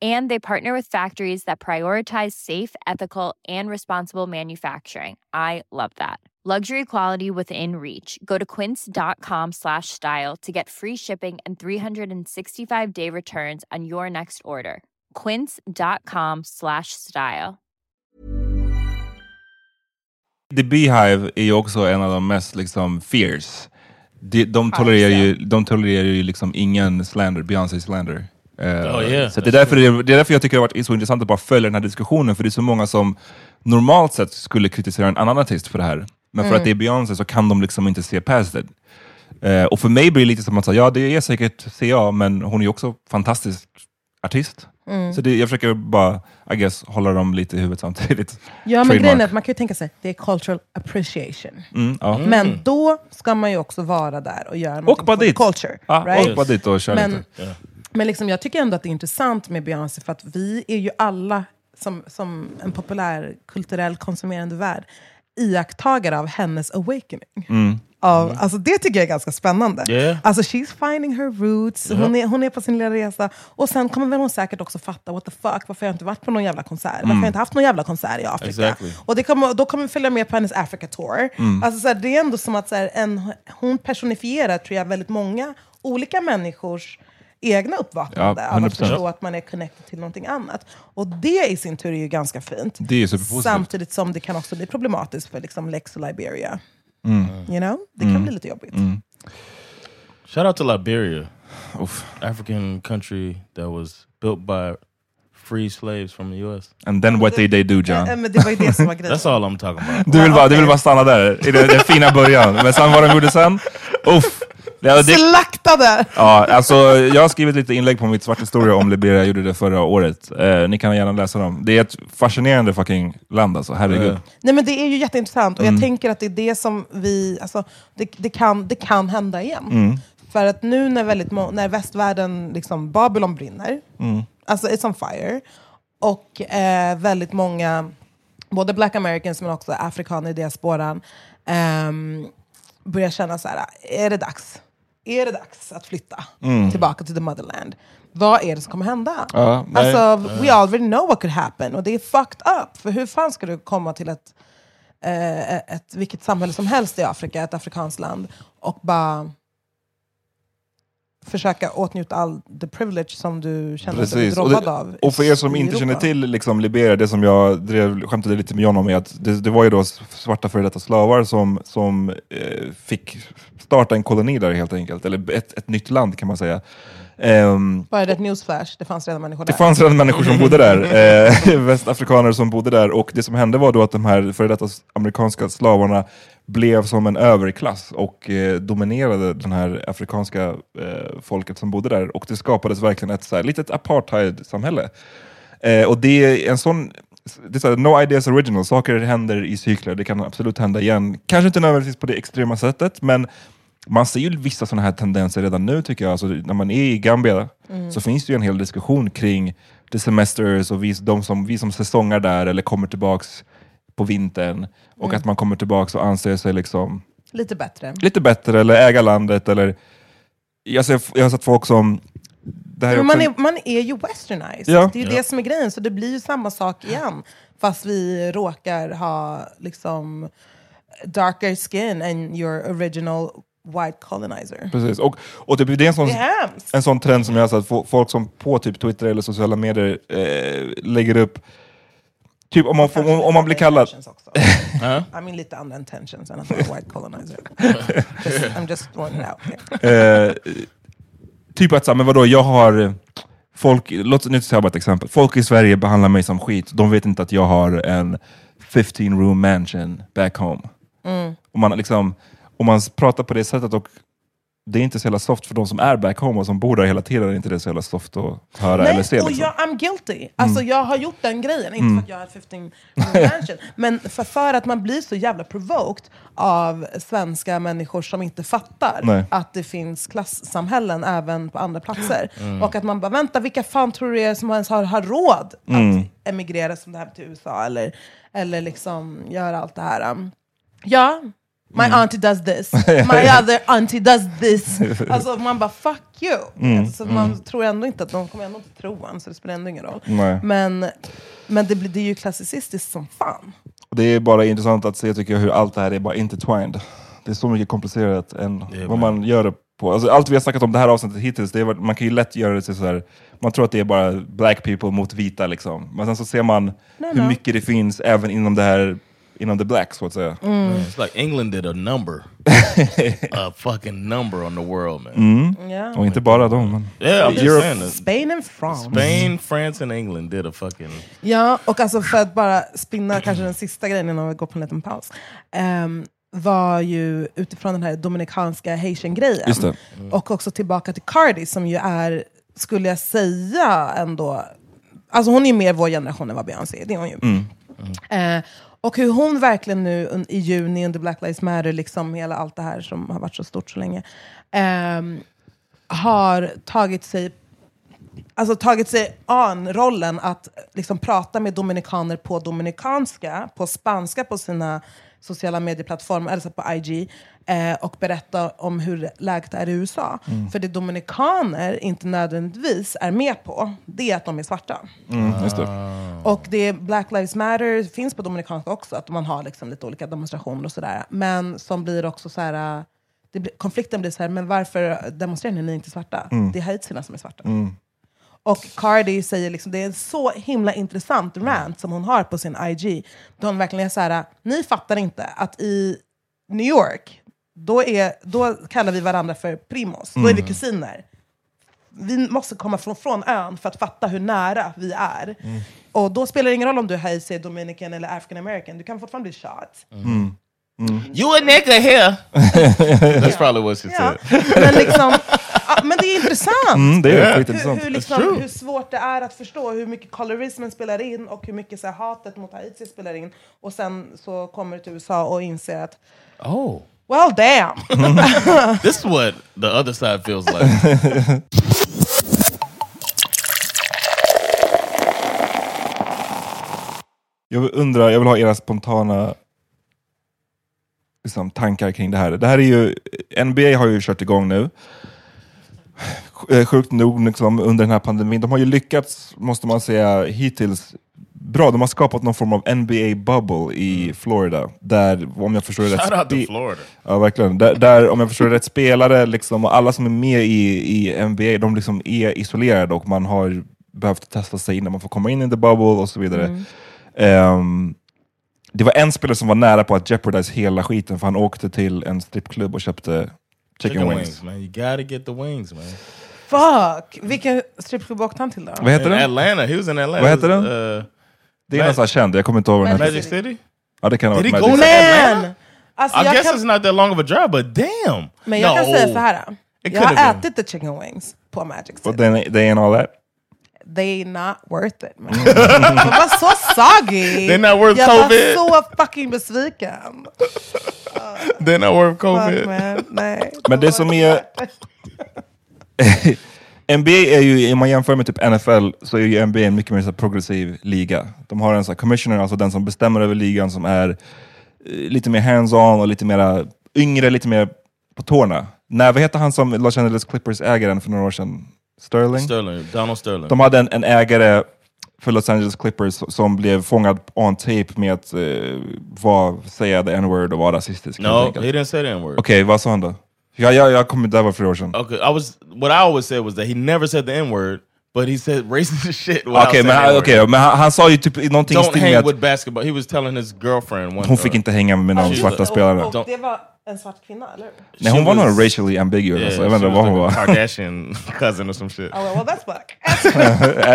And they partner with factories that prioritize safe, ethical, and responsible manufacturing. I love that. Luxury quality within reach. Go to quince.com slash style to get free shipping and 365 day returns on your next order. Quince.com slash style. The Beehive är ju också en av de mest liksom fierce. De, de tolererar ju, de tolererar ju liksom ingen slander, Beyoncé slander. Eh, Oh, yeah. så det är, därför det, det är därför jag tycker det har varit så intressant att bara följa den här diskussionen, för det är så många som normalt sett skulle kritisera en annan artist för det här. Men för Mm. att det är Beyoncé så kan de liksom inte se past it. Eh, och för mig blir det lite som att säga, ja det är säkert CA, men hon är ju också fantastisk artist. Mm. Så det, jag försöker bara, I guess, hålla dem lite i huvudet samtidigt. Ja, men Trademark. grejen är att man kan ju tänka sig, det är cultural appreciation. Mm, ja. Men då ska man ju också vara där och göra något för dit. culture. Ja, right? åk bara dit och kör men, lite. Ja. Men liksom, jag tycker ändå att det är intressant med Beyoncé, för att vi är ju alla, som, som en populär kulturell konsumerande värld, iakttagare av hennes awakening. Mm. Av, alltså det tycker jag är ganska spännande. Yeah. Alltså she's finding her roots, hon, är, hon är på sin lilla resa. Och sen kommer väl hon säkert också fatta, what the fuck, varför har jag inte varit på någon jävla konsert? Varför har Mm. jag inte haft någon jävla konsert i Afrika? Exactly. Och det kommer, då kommer vi följa med på hennes Africa Tour. Mm. Alltså, så här, det är ändå som att så här, en, hon personifierar tror jag, väldigt många olika människors egna uppvaknande Ja, av att 100%. förstå att man är connected till någonting annat. Och det i sin tur är ju ganska fint. Det är superpositivt. Samtidigt som det kan också bli problematiskt för liksom Lex och Liberia. Mm. You know? Det kan Mm. bli lite jobbigt. Shout out to Liberia, African country that was built by free slaves from the US. And then what did they do John? Men det var ju det som var grejen. That's all I'm talking about. Du vill, bara, du vill bara stanna där, i den, den fina början. Men sen vad de gjorde sen, uff. Ja, det, Slaktade! ja, alltså, jag har skrivit lite inlägg på mitt svart historia om Liberia, jag gjorde det förra året. Eh, ni kan gärna läsa dem. Det är ett fascinerande fucking land alltså, herregud. Nej men det är ju jätteintressant och Mm. jag tänker att det är det som vi, alltså, det, det, kan, det kan hända igen. Mm. För att nu när, väldigt må- när västvärlden, liksom, Babylon brinner, Mm. alltså it's on fire, och eh, väldigt många, både black americans men också afrikaner i diasporan, ehm, börjar känna så här: är det dags? Är det dags att flytta Mm. tillbaka till the motherland? Vad är det som kommer hända? Ja, nej. alltså, we already know what could happen, och det är fucked up. För hur fan ska du komma till ett, eh, ett vilket samhälle som helst i Afrika, ett afrikanskt land, och bara försöka åtnjuta all the privilege som du känner dig Precis. Det, av. och för er som inte Europa. känner till liksom, Liberia, det som jag drev, skämtade lite med John om är att det, det var ju då svarta före detta slavar som, som eh, fick starta en koloni där helt enkelt, eller ett, ett nytt land kan man säga. Ehm, Bara det ett newsflash, det fanns redan människor det där. fanns redan människor som bodde där, eh, västafrikaner som bodde där, och det som hände var då att de här före detta amerikanska slavarna blev som en överklass och eh, dominerade den här afrikanska eh, folket som bodde där. Och det skapades verkligen ett så här, litet apartheid-samhälle. Eh, och det är en sån, det är så här, no ideas original, saker händer i cykler, det kan absolut hända igen. Kanske inte nödvändigtvis på det extrema sättet, men man ser ju vissa sådana här tendenser redan nu tycker jag. Alltså, när man är i Gambia Mm. så finns det ju en hel diskussion kring the semesters och vi, de som, vi som säsongar där eller kommer tillbaks på vintern. Och Mm. att man kommer tillbaks och anser sig liksom Lite bättre. lite bättre eller äga landet. Eller, jag, ser, jag har sett folk som... Är Men man, är, man är ju westernized, Ja. det är ju Ja. det som är grejen. Så det blir ju samma sak igen. Fast vi råkar ha liksom darker skin än your original white colonizer. Precis. Och, och typ, det är en sån, Det en sån trend som jag har sett, fo- folk som på typ Twitter eller sociala medier eh, lägger upp, typ om man, får, om, om man blir kallad... I mean lite andra intentions än att vara white colonizer. just, I'm just throwing it out. eh, typ att, så men vadå, jag har... Folk, låt, nu tar jag bara ett exempel. Folk i Sverige behandlar mig som skit. De vet inte att jag har en 15 room mansion back home. Mm. Om man, liksom, om man pratar på det sättet och det är inte så jävla soft för de som är back home och som bor där hela tiden, är inte det så jävla soft att höra eller se. och Liksom. jag, I'm guilty. Alltså, Jag har gjort den grejen, inte Mm. för att jag har 15 mansion, men för, för att man blir så jävla provoked av svenska människor som inte fattar Nej. att det finns klassamhällen även på andra platser. Mm. Och att man bara, vänta, vilka fan tror du är som ens har, har råd Mm. att emigrera som det här till USA eller, eller liksom göra allt det här? Ja, my Mm. auntie does this, my other auntie does this. Alltså man bara, fuck you. Mm, Alltså, mm. Man tror ändå inte att de kommer ändå inte tro en, så det spelar ändå ingen roll. Nej. Men, men det, blir, det är ju klassicistiskt som fan. Det är bara intressant att se tycker jag hur allt det här är bara intertwined. Det är så mycket komplicerat än vad man gör det på. Alltså, allt vi har snackat om det här avsnittet hittills, det är, man kan ju lätt göra det till så här. man tror att det är bara black people mot vita liksom. Men sen så ser man hur no. mycket det finns även inom det här, inom the black så att säga. It's like England did a number. a fucking number on the world man. Mm. Yeah. Och inte bara dem. Men Yeah, I'm just Europe-. Spain and France. Spain, France and England did a fucking... Ja, och alltså för att bara spinna kanske den sista grejen innan vi går på en liten paus. ehm, var ju utifrån den här dominikanska haitian-grejen. Det. Och också tillbaka till Cardi som ju är, skulle jag säga ändå, alltså hon är ju mer vår generation än vad Beyoncé är, det är hon ju. Eh, och hur hon verkligen nu i juni under Black Lives Matter, liksom hela allt det här som har varit så stort så länge, eh, har tagit sig alltså tagit sig an rollen att liksom prata med dominikaner på dominikanska, på spanska på sina sociala medieplattformar, alltså på IG, eh, och berätta om hur läget är i USA. Mm. För det dominikaner inte nödvändigtvis är med på, det är att de är svarta. Mm, just det. Och det Black Lives Matter finns på dominikanska också, att man har liksom lite olika demonstrationer och sådär. Men som blir också så här, det blir, konflikten blir så här, men varför demonstrerar ni, ni är inte svarta? Mm. Det är haitierna som är svarta. Mm. Och Cardi säger liksom, det är en så himla intressant rant som hon har på sin IG. Då hon verkligen är så här, ni fattar inte att i New York, då, är, då kallar vi varandra för primos. Då är vi Mm. kusiner. Vi måste komma från, från ön för att fatta hur nära vi är. Mm. Och då spelar det ingen roll om du är haitier, dominican eller african american. Du kan fortfarande bli shot. Mm. Mm. You a nigga here! That's probably what she Ja. said. Men, liksom, men det är intressant. Mm, det är. Hur, hur, liksom, hur svårt det är att förstå hur mycket colorismen spelar in och hur mycket så här, hatet mot haitier spelar in. Och sen så kommer du till USA och inser att Oh. Well damn! this is what the other side feels like. Jag undrar, jag vill ha era spontana liksom, tankar kring det här. Det här är ju, NBA har ju kört igång nu. Eh, Sjukt nog liksom, under den här pandemin. De har ju lyckats, måste man säga, hittills bra. De har skapat någon form av NBA-bubble i Florida. Där, om jag förstår det rätt... Shout out Florida. Ja, verkligen. Där, där, om jag förstår rätt, spelare liksom, och alla som är med i, i NBA, de liksom är isolerade och man har behövt testa sig innan man får komma in i the bubble och så vidare. Mm. Ehm, det var en spelare som var nära på att jeopardize hela skiten för han åkte till en strippklubb och köpte chicken, wings. man. You gotta get the wings, man. Fuck! Vilken strippklubb åkte han till då? Vad heter den? Atlanta. He was in Atlanta. Vad heter den? Uh, Det är nästan känd, jag kommer inte ihåg vad den Magic City? Ja, det kan ha varit Magic City. Men! Alltså, I jag guess kan, it's not that long of a drive, but damn! men jag kan No. säga så här. It Jag har ätit the chicken wings på Magic City. But then they ain't all that. They not worth it man. De var så soggy! They're not worth jag COVID. var så fucking besviken. They're not worth Fuck, COVID. man. Nej. Men det som är... NBA är ju, om man jämför med typ NFL, så är ju NBA en mycket mer så progressiv liga. De har en så här commissioner, alltså den som bestämmer över ligan, som är eh, lite mer hands-on och lite mer yngre, lite mer på tårna. När, vad heter han som Los Angeles Clippers-ägaren för några år sedan? Sterling? Sterling, Donald Sterling. De hade en, en ägare för Los Angeles Clippers som blev fångad on tape med att eh, var, säga the n-word och vara rasistisk. no, he didn't say the N-word. Okej, vad sa han då? Ja, jag, jag kom, där var flera år sedan. Okay, I was what I always said was that he never said the N word, but he said racist shit. without Okej, saying men, the han- N-word. okej, men han, han sa ju typ någonting i Don't stil hang med att with basketball. He was telling his girlfriend one hon fick time. inte hänga med någon She's svarta a- spelare. Och det var en svart kvinna, eller hur? Nej, hon She var nog was- racially ambiguous. alltså, jag vet she inte vad hon like var. a Kardashian cousin or some shit. Oh, well, that's black.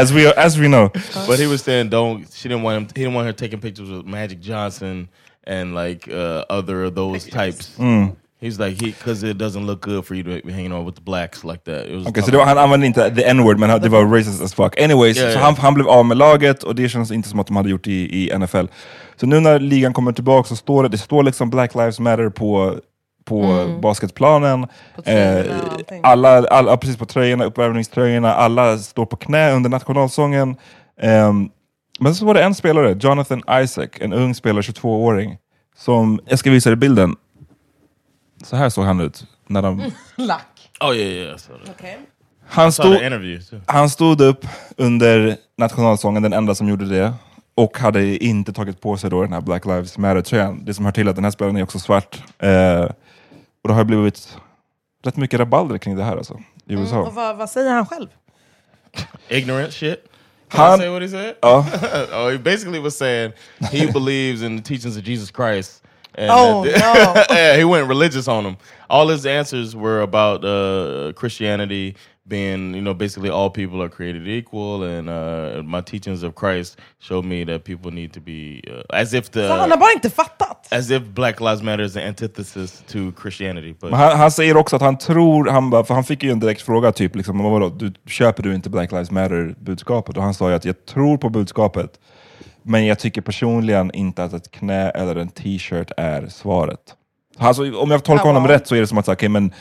as, we, as we know. But he was saying don't. She didn't want him. He didn't want her taking pictures with Magic Johnson and like uh, other of those types. Mm. He's like he because it doesn't look good for you to be hanging out with the blacks like that. Okej, så det var, han använde inte the n-word, men det var racist as fuck. Anyways, Ja, så ja. han, han blev av med laget och det känns inte som att de hade gjort i, i NFL. Så nu när ligan kommer tillbaka så står det, det står liksom Black Lives Matter på, på Mm. basketplanen. På tröjorna Eh, alla, alla, precis på tröjorna, uppvärmningströjorna, alla står på knä under nationalsången. Ehm, men så var det en spelare, Jonathan Isaac, en ung spelare, 22-åring, som, jag ska visa dig bilden. Så här såg han ut. När de, Lack. Oh yeah, yeah. Okej. han, stod, han stod upp under nationalsången, den enda som gjorde det. och hade inte tagit på sig då den här Black Lives Matter-tröjan. Det som hör till att den här spelaren är också svart. Eh, och det har blivit rätt mycket rabalder kring det här alltså, i USA. Och vad, vad säger han själv? Ignorant shit. Can Han- I say what he said? Ja. oh, he basically was saying he believes in the teachings of Jesus Christ. And Oh, that- no. yeah, he went religious on them. All his answers were about uh, Christianity being, you know, basically all people are created equal, and uh, my teachings of Christ showed me that people need to be uh, as if the han har bara inte fattat. as if Black Lives Matter is the antithesis to Christianity. But han, han säger också att han tror, han, bara- för han fick ju en direkt fråga, typ liksom, "Men vadå, du, köper du inte Black Lives Matter-budskapet? Och han sa ju att jag tror på budskapet, men jag tycker personligen inte att ett knä eller en t-shirt är svaret. Alltså, om jag tolkar Ja, honom rätt så är det som att, okej, men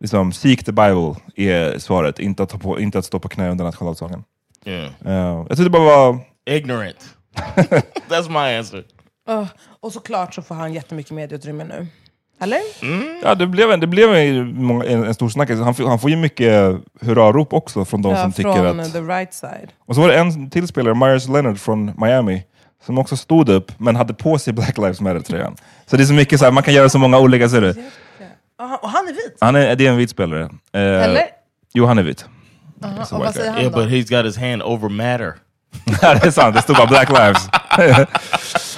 liksom, seek the Bible är svaret, inte att, ta på, inte att stå på knä under nationaldagen. yeah, Uh, jag tyckte det bara var... ignorant. That's my answer. Öh, och såklart så får han jättemycket medieutrymme nu. Eller? Ja, det blev en, det blev en, en, en stor snackis. Han, får- han får ju mycket hurrarop också från de Ja, som från tycker att... the right side. Och så var det en till spelare, Myers Leonard från Miami, som också stod upp men hade på sig Black Lives Matter-tröjan. Så det är så mycket så här, man kan göra så många olika... Ser du? Och han är vit? Han är, det är en vit spelare. Eh, Eller? Jo, han är vit. A och vad säger han Yeah, då? but he's got his hand over matter. Ja, det är sant, det stod bara Black Lives.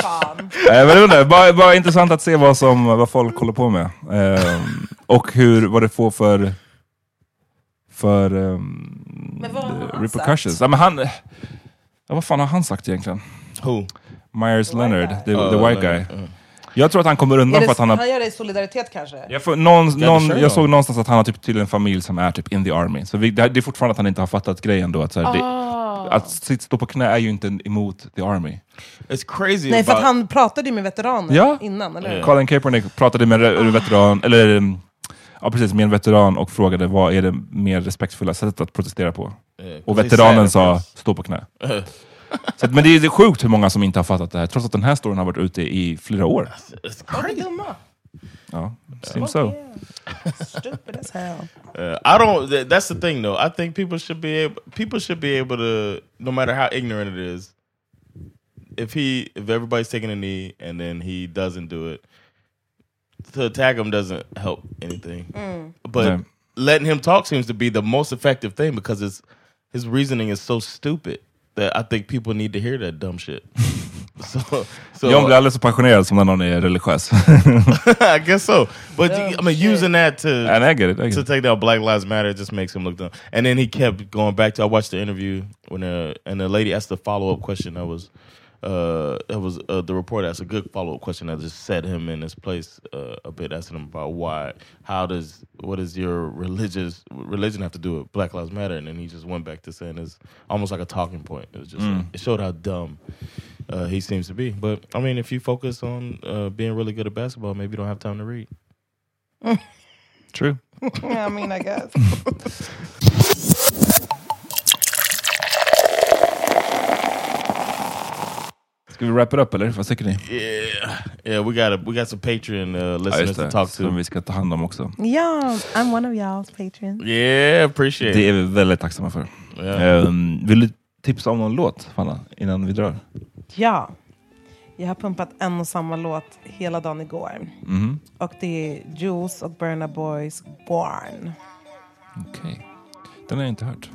Fan. Eh, men det var bara, bara intressant att se vad, som, vad folk håller på med. Ehm, och hur, vad det får för, för um, Men vad har han repercussions. Ja, men han, ja, vad fan har han sagt egentligen? Who? Myers Leonard, the, Oh, the white guy. Uh. Jag tror att han kommer undan Är för att det, han han, har... gör det i solidaritet kanske? Jag, får, någon, det någon, jag såg någonstans att han har typ till en familj som är typ in the army. Så vi, det, det är fortfarande att han inte har fattat grejen då. Att, så här, Ah. det, att stå på knä är ju inte emot the army. It's crazy. Nej, för att about- han pratade ju med veteraner Ja. innan, eller? Ja. Colin Kaepernick pratade med en veteran, eller um, ja, precis, med en veteran och frågade vad är det mer respektfulla sättet att protestera på. Yeah, Och veteranen sa stå på knä. Så att, men det är, sjukt hur många som inte har fattat det här, trots att den här storyn har varit ute i flera år. Dumma. Ja, seems so. Stupid as hell. Uh, I don't. Th- that's the thing, though. I think people should be able. People should be able to, no matter how ignorant it is, if he, if everybody's taking a knee and then he doesn't do it, to attack him doesn't help anything. But No. letting him talk seems to be the most effective thing because his his reasoning is so stupid that I think people need to hear that dumb shit. so, so John blir alldeles så passionerad som när någon är religiös. I guess so. But I mean, using that to And I get it, I get to it. take down Black Lives Matter just makes him look dumb. And then he kept going back to. I watched the interview when uh, and the lady asked the follow up question that was. Uh, that was uh, the reporter asked a good follow up question that just set him in his place uh, a bit, asking him about why, how does, what does your religious religion have to do with Black Lives Matter? And then he just went back to saying it's almost like a talking point. It was just it showed how dumb uh, he seems to be. But I mean, if you focus on uh, being really good at basketball, maybe you don't have time to read. True. yeah, I mean, I guess. Ska vi wrap it up eller? Vad tycker ni? Yeah, yeah, we got a, we got some Patreon uh, Ja, listeners just to det, talk som to. vi ska ta hand om också. Ja, I'm one of y'all's patron. Yeah, appreciate Det it. är vi väldigt tacksamma för. Yeah. Ehm, vill du tipsa om någon låt, Fanna, innan vi drar? Ja. Jag har pumpat en och samma låt hela dagen igår. Mhm. Och det är Juice och Burna Boys Born. Okej. Den har jag inte hört.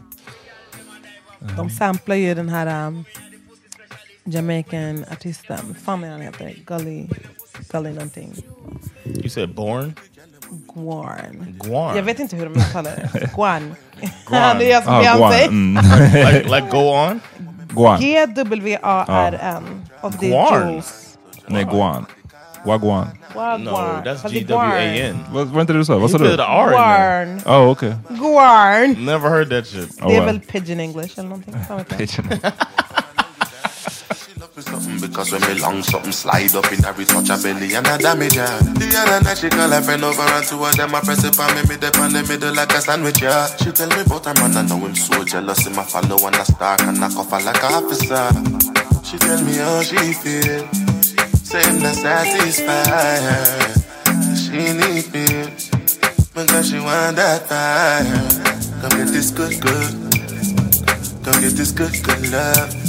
De samplar ju den här um, Jamaican artisten. Fan är han heter? Gully, Gully någonting. You said born? Guarn. Guarn. Jag vet inte hur de uttalar det. Guan. Guan. det är som Ah, Guan. Beyoncé. Mm. like, like go on? Guan. G-W-A-R-N. Och det är Guarn. Nej, Guan. Wagwan. Wagwan. No, that's G-W-A-N. Vad var inte det du sa? Vad sa du? the. Guarn. Oh, okej. Guarn. Never heard that shit. Oh, Det är väl pidgin english eller någonting. Fan Something because when me long something slide up in every touch her belly and I damage her. The other night she call her friend over and two of them I press it on me mid up on the middle like a sandwich. She tell me about her man I know him so jealous him I follow and I stalk and knock off her like a officer. She tell me how she feel, say not satisfied. She need me because she want that fire. Come get this good, good. Come get this good, good love.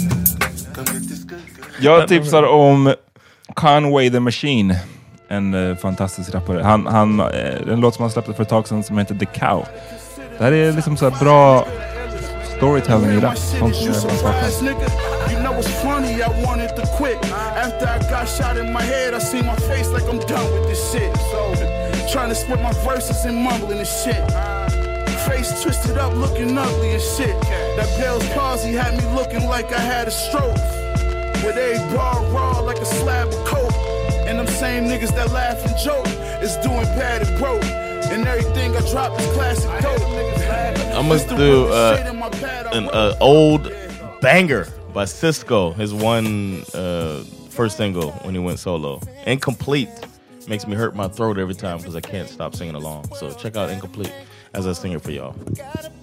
Jag tipsar om Conway the Machine. En uh, fantastisk rappare. Han, han, uh, en låt som han släppte för ett tag sedan som heter The Cow. Det här är liksom så här bra storytelling i rap. Sånt som jag saknar. You know what's funny? I wanted to quit. After I got shot in my head, I see my face like I'm done with this shit. So, trying to split my verses and mumbling and shit. Face twisted up, looking ugly and shit. That Bell's palsy had me looking like I had a stroke. With a bar raw like a slab of coke. And them same niggas that laugh and joke is doing bad and broke. And everything I drop is classic dope. I must do uh, an uh, old banger by Cisco. His one uh, first single when he went solo. Incomplete makes me hurt my throat every time because I can't stop singing along. So check out Incomplete as I sing it for y'all.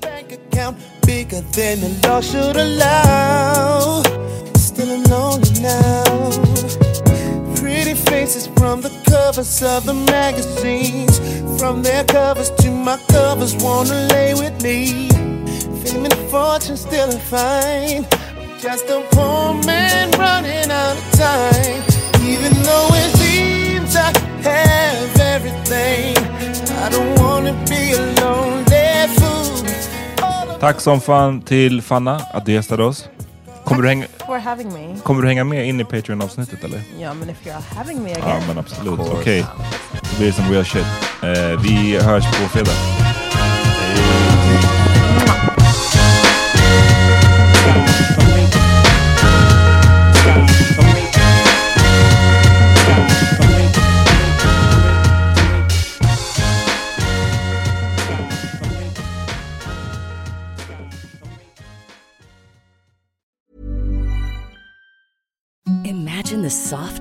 account bigger than the law should allow. Still lonely now. Pretty faces from the covers of the magazines. From their covers to my covers, wanna lay with me. Fame and fortune still a fine. Just a poor man running out of time. Even though it seems I have everything, I don't wanna be a lonely fool. Tack som fan till Fanna att du gästade oss. Kommer du, hänga, For having me. kommer du hänga med in i Patreon-avsnittet eller? Ja, men if you're having me Ja again. men absolut. Okej. Det blir som real shit. Eh, vi hörs på fredag. Imagine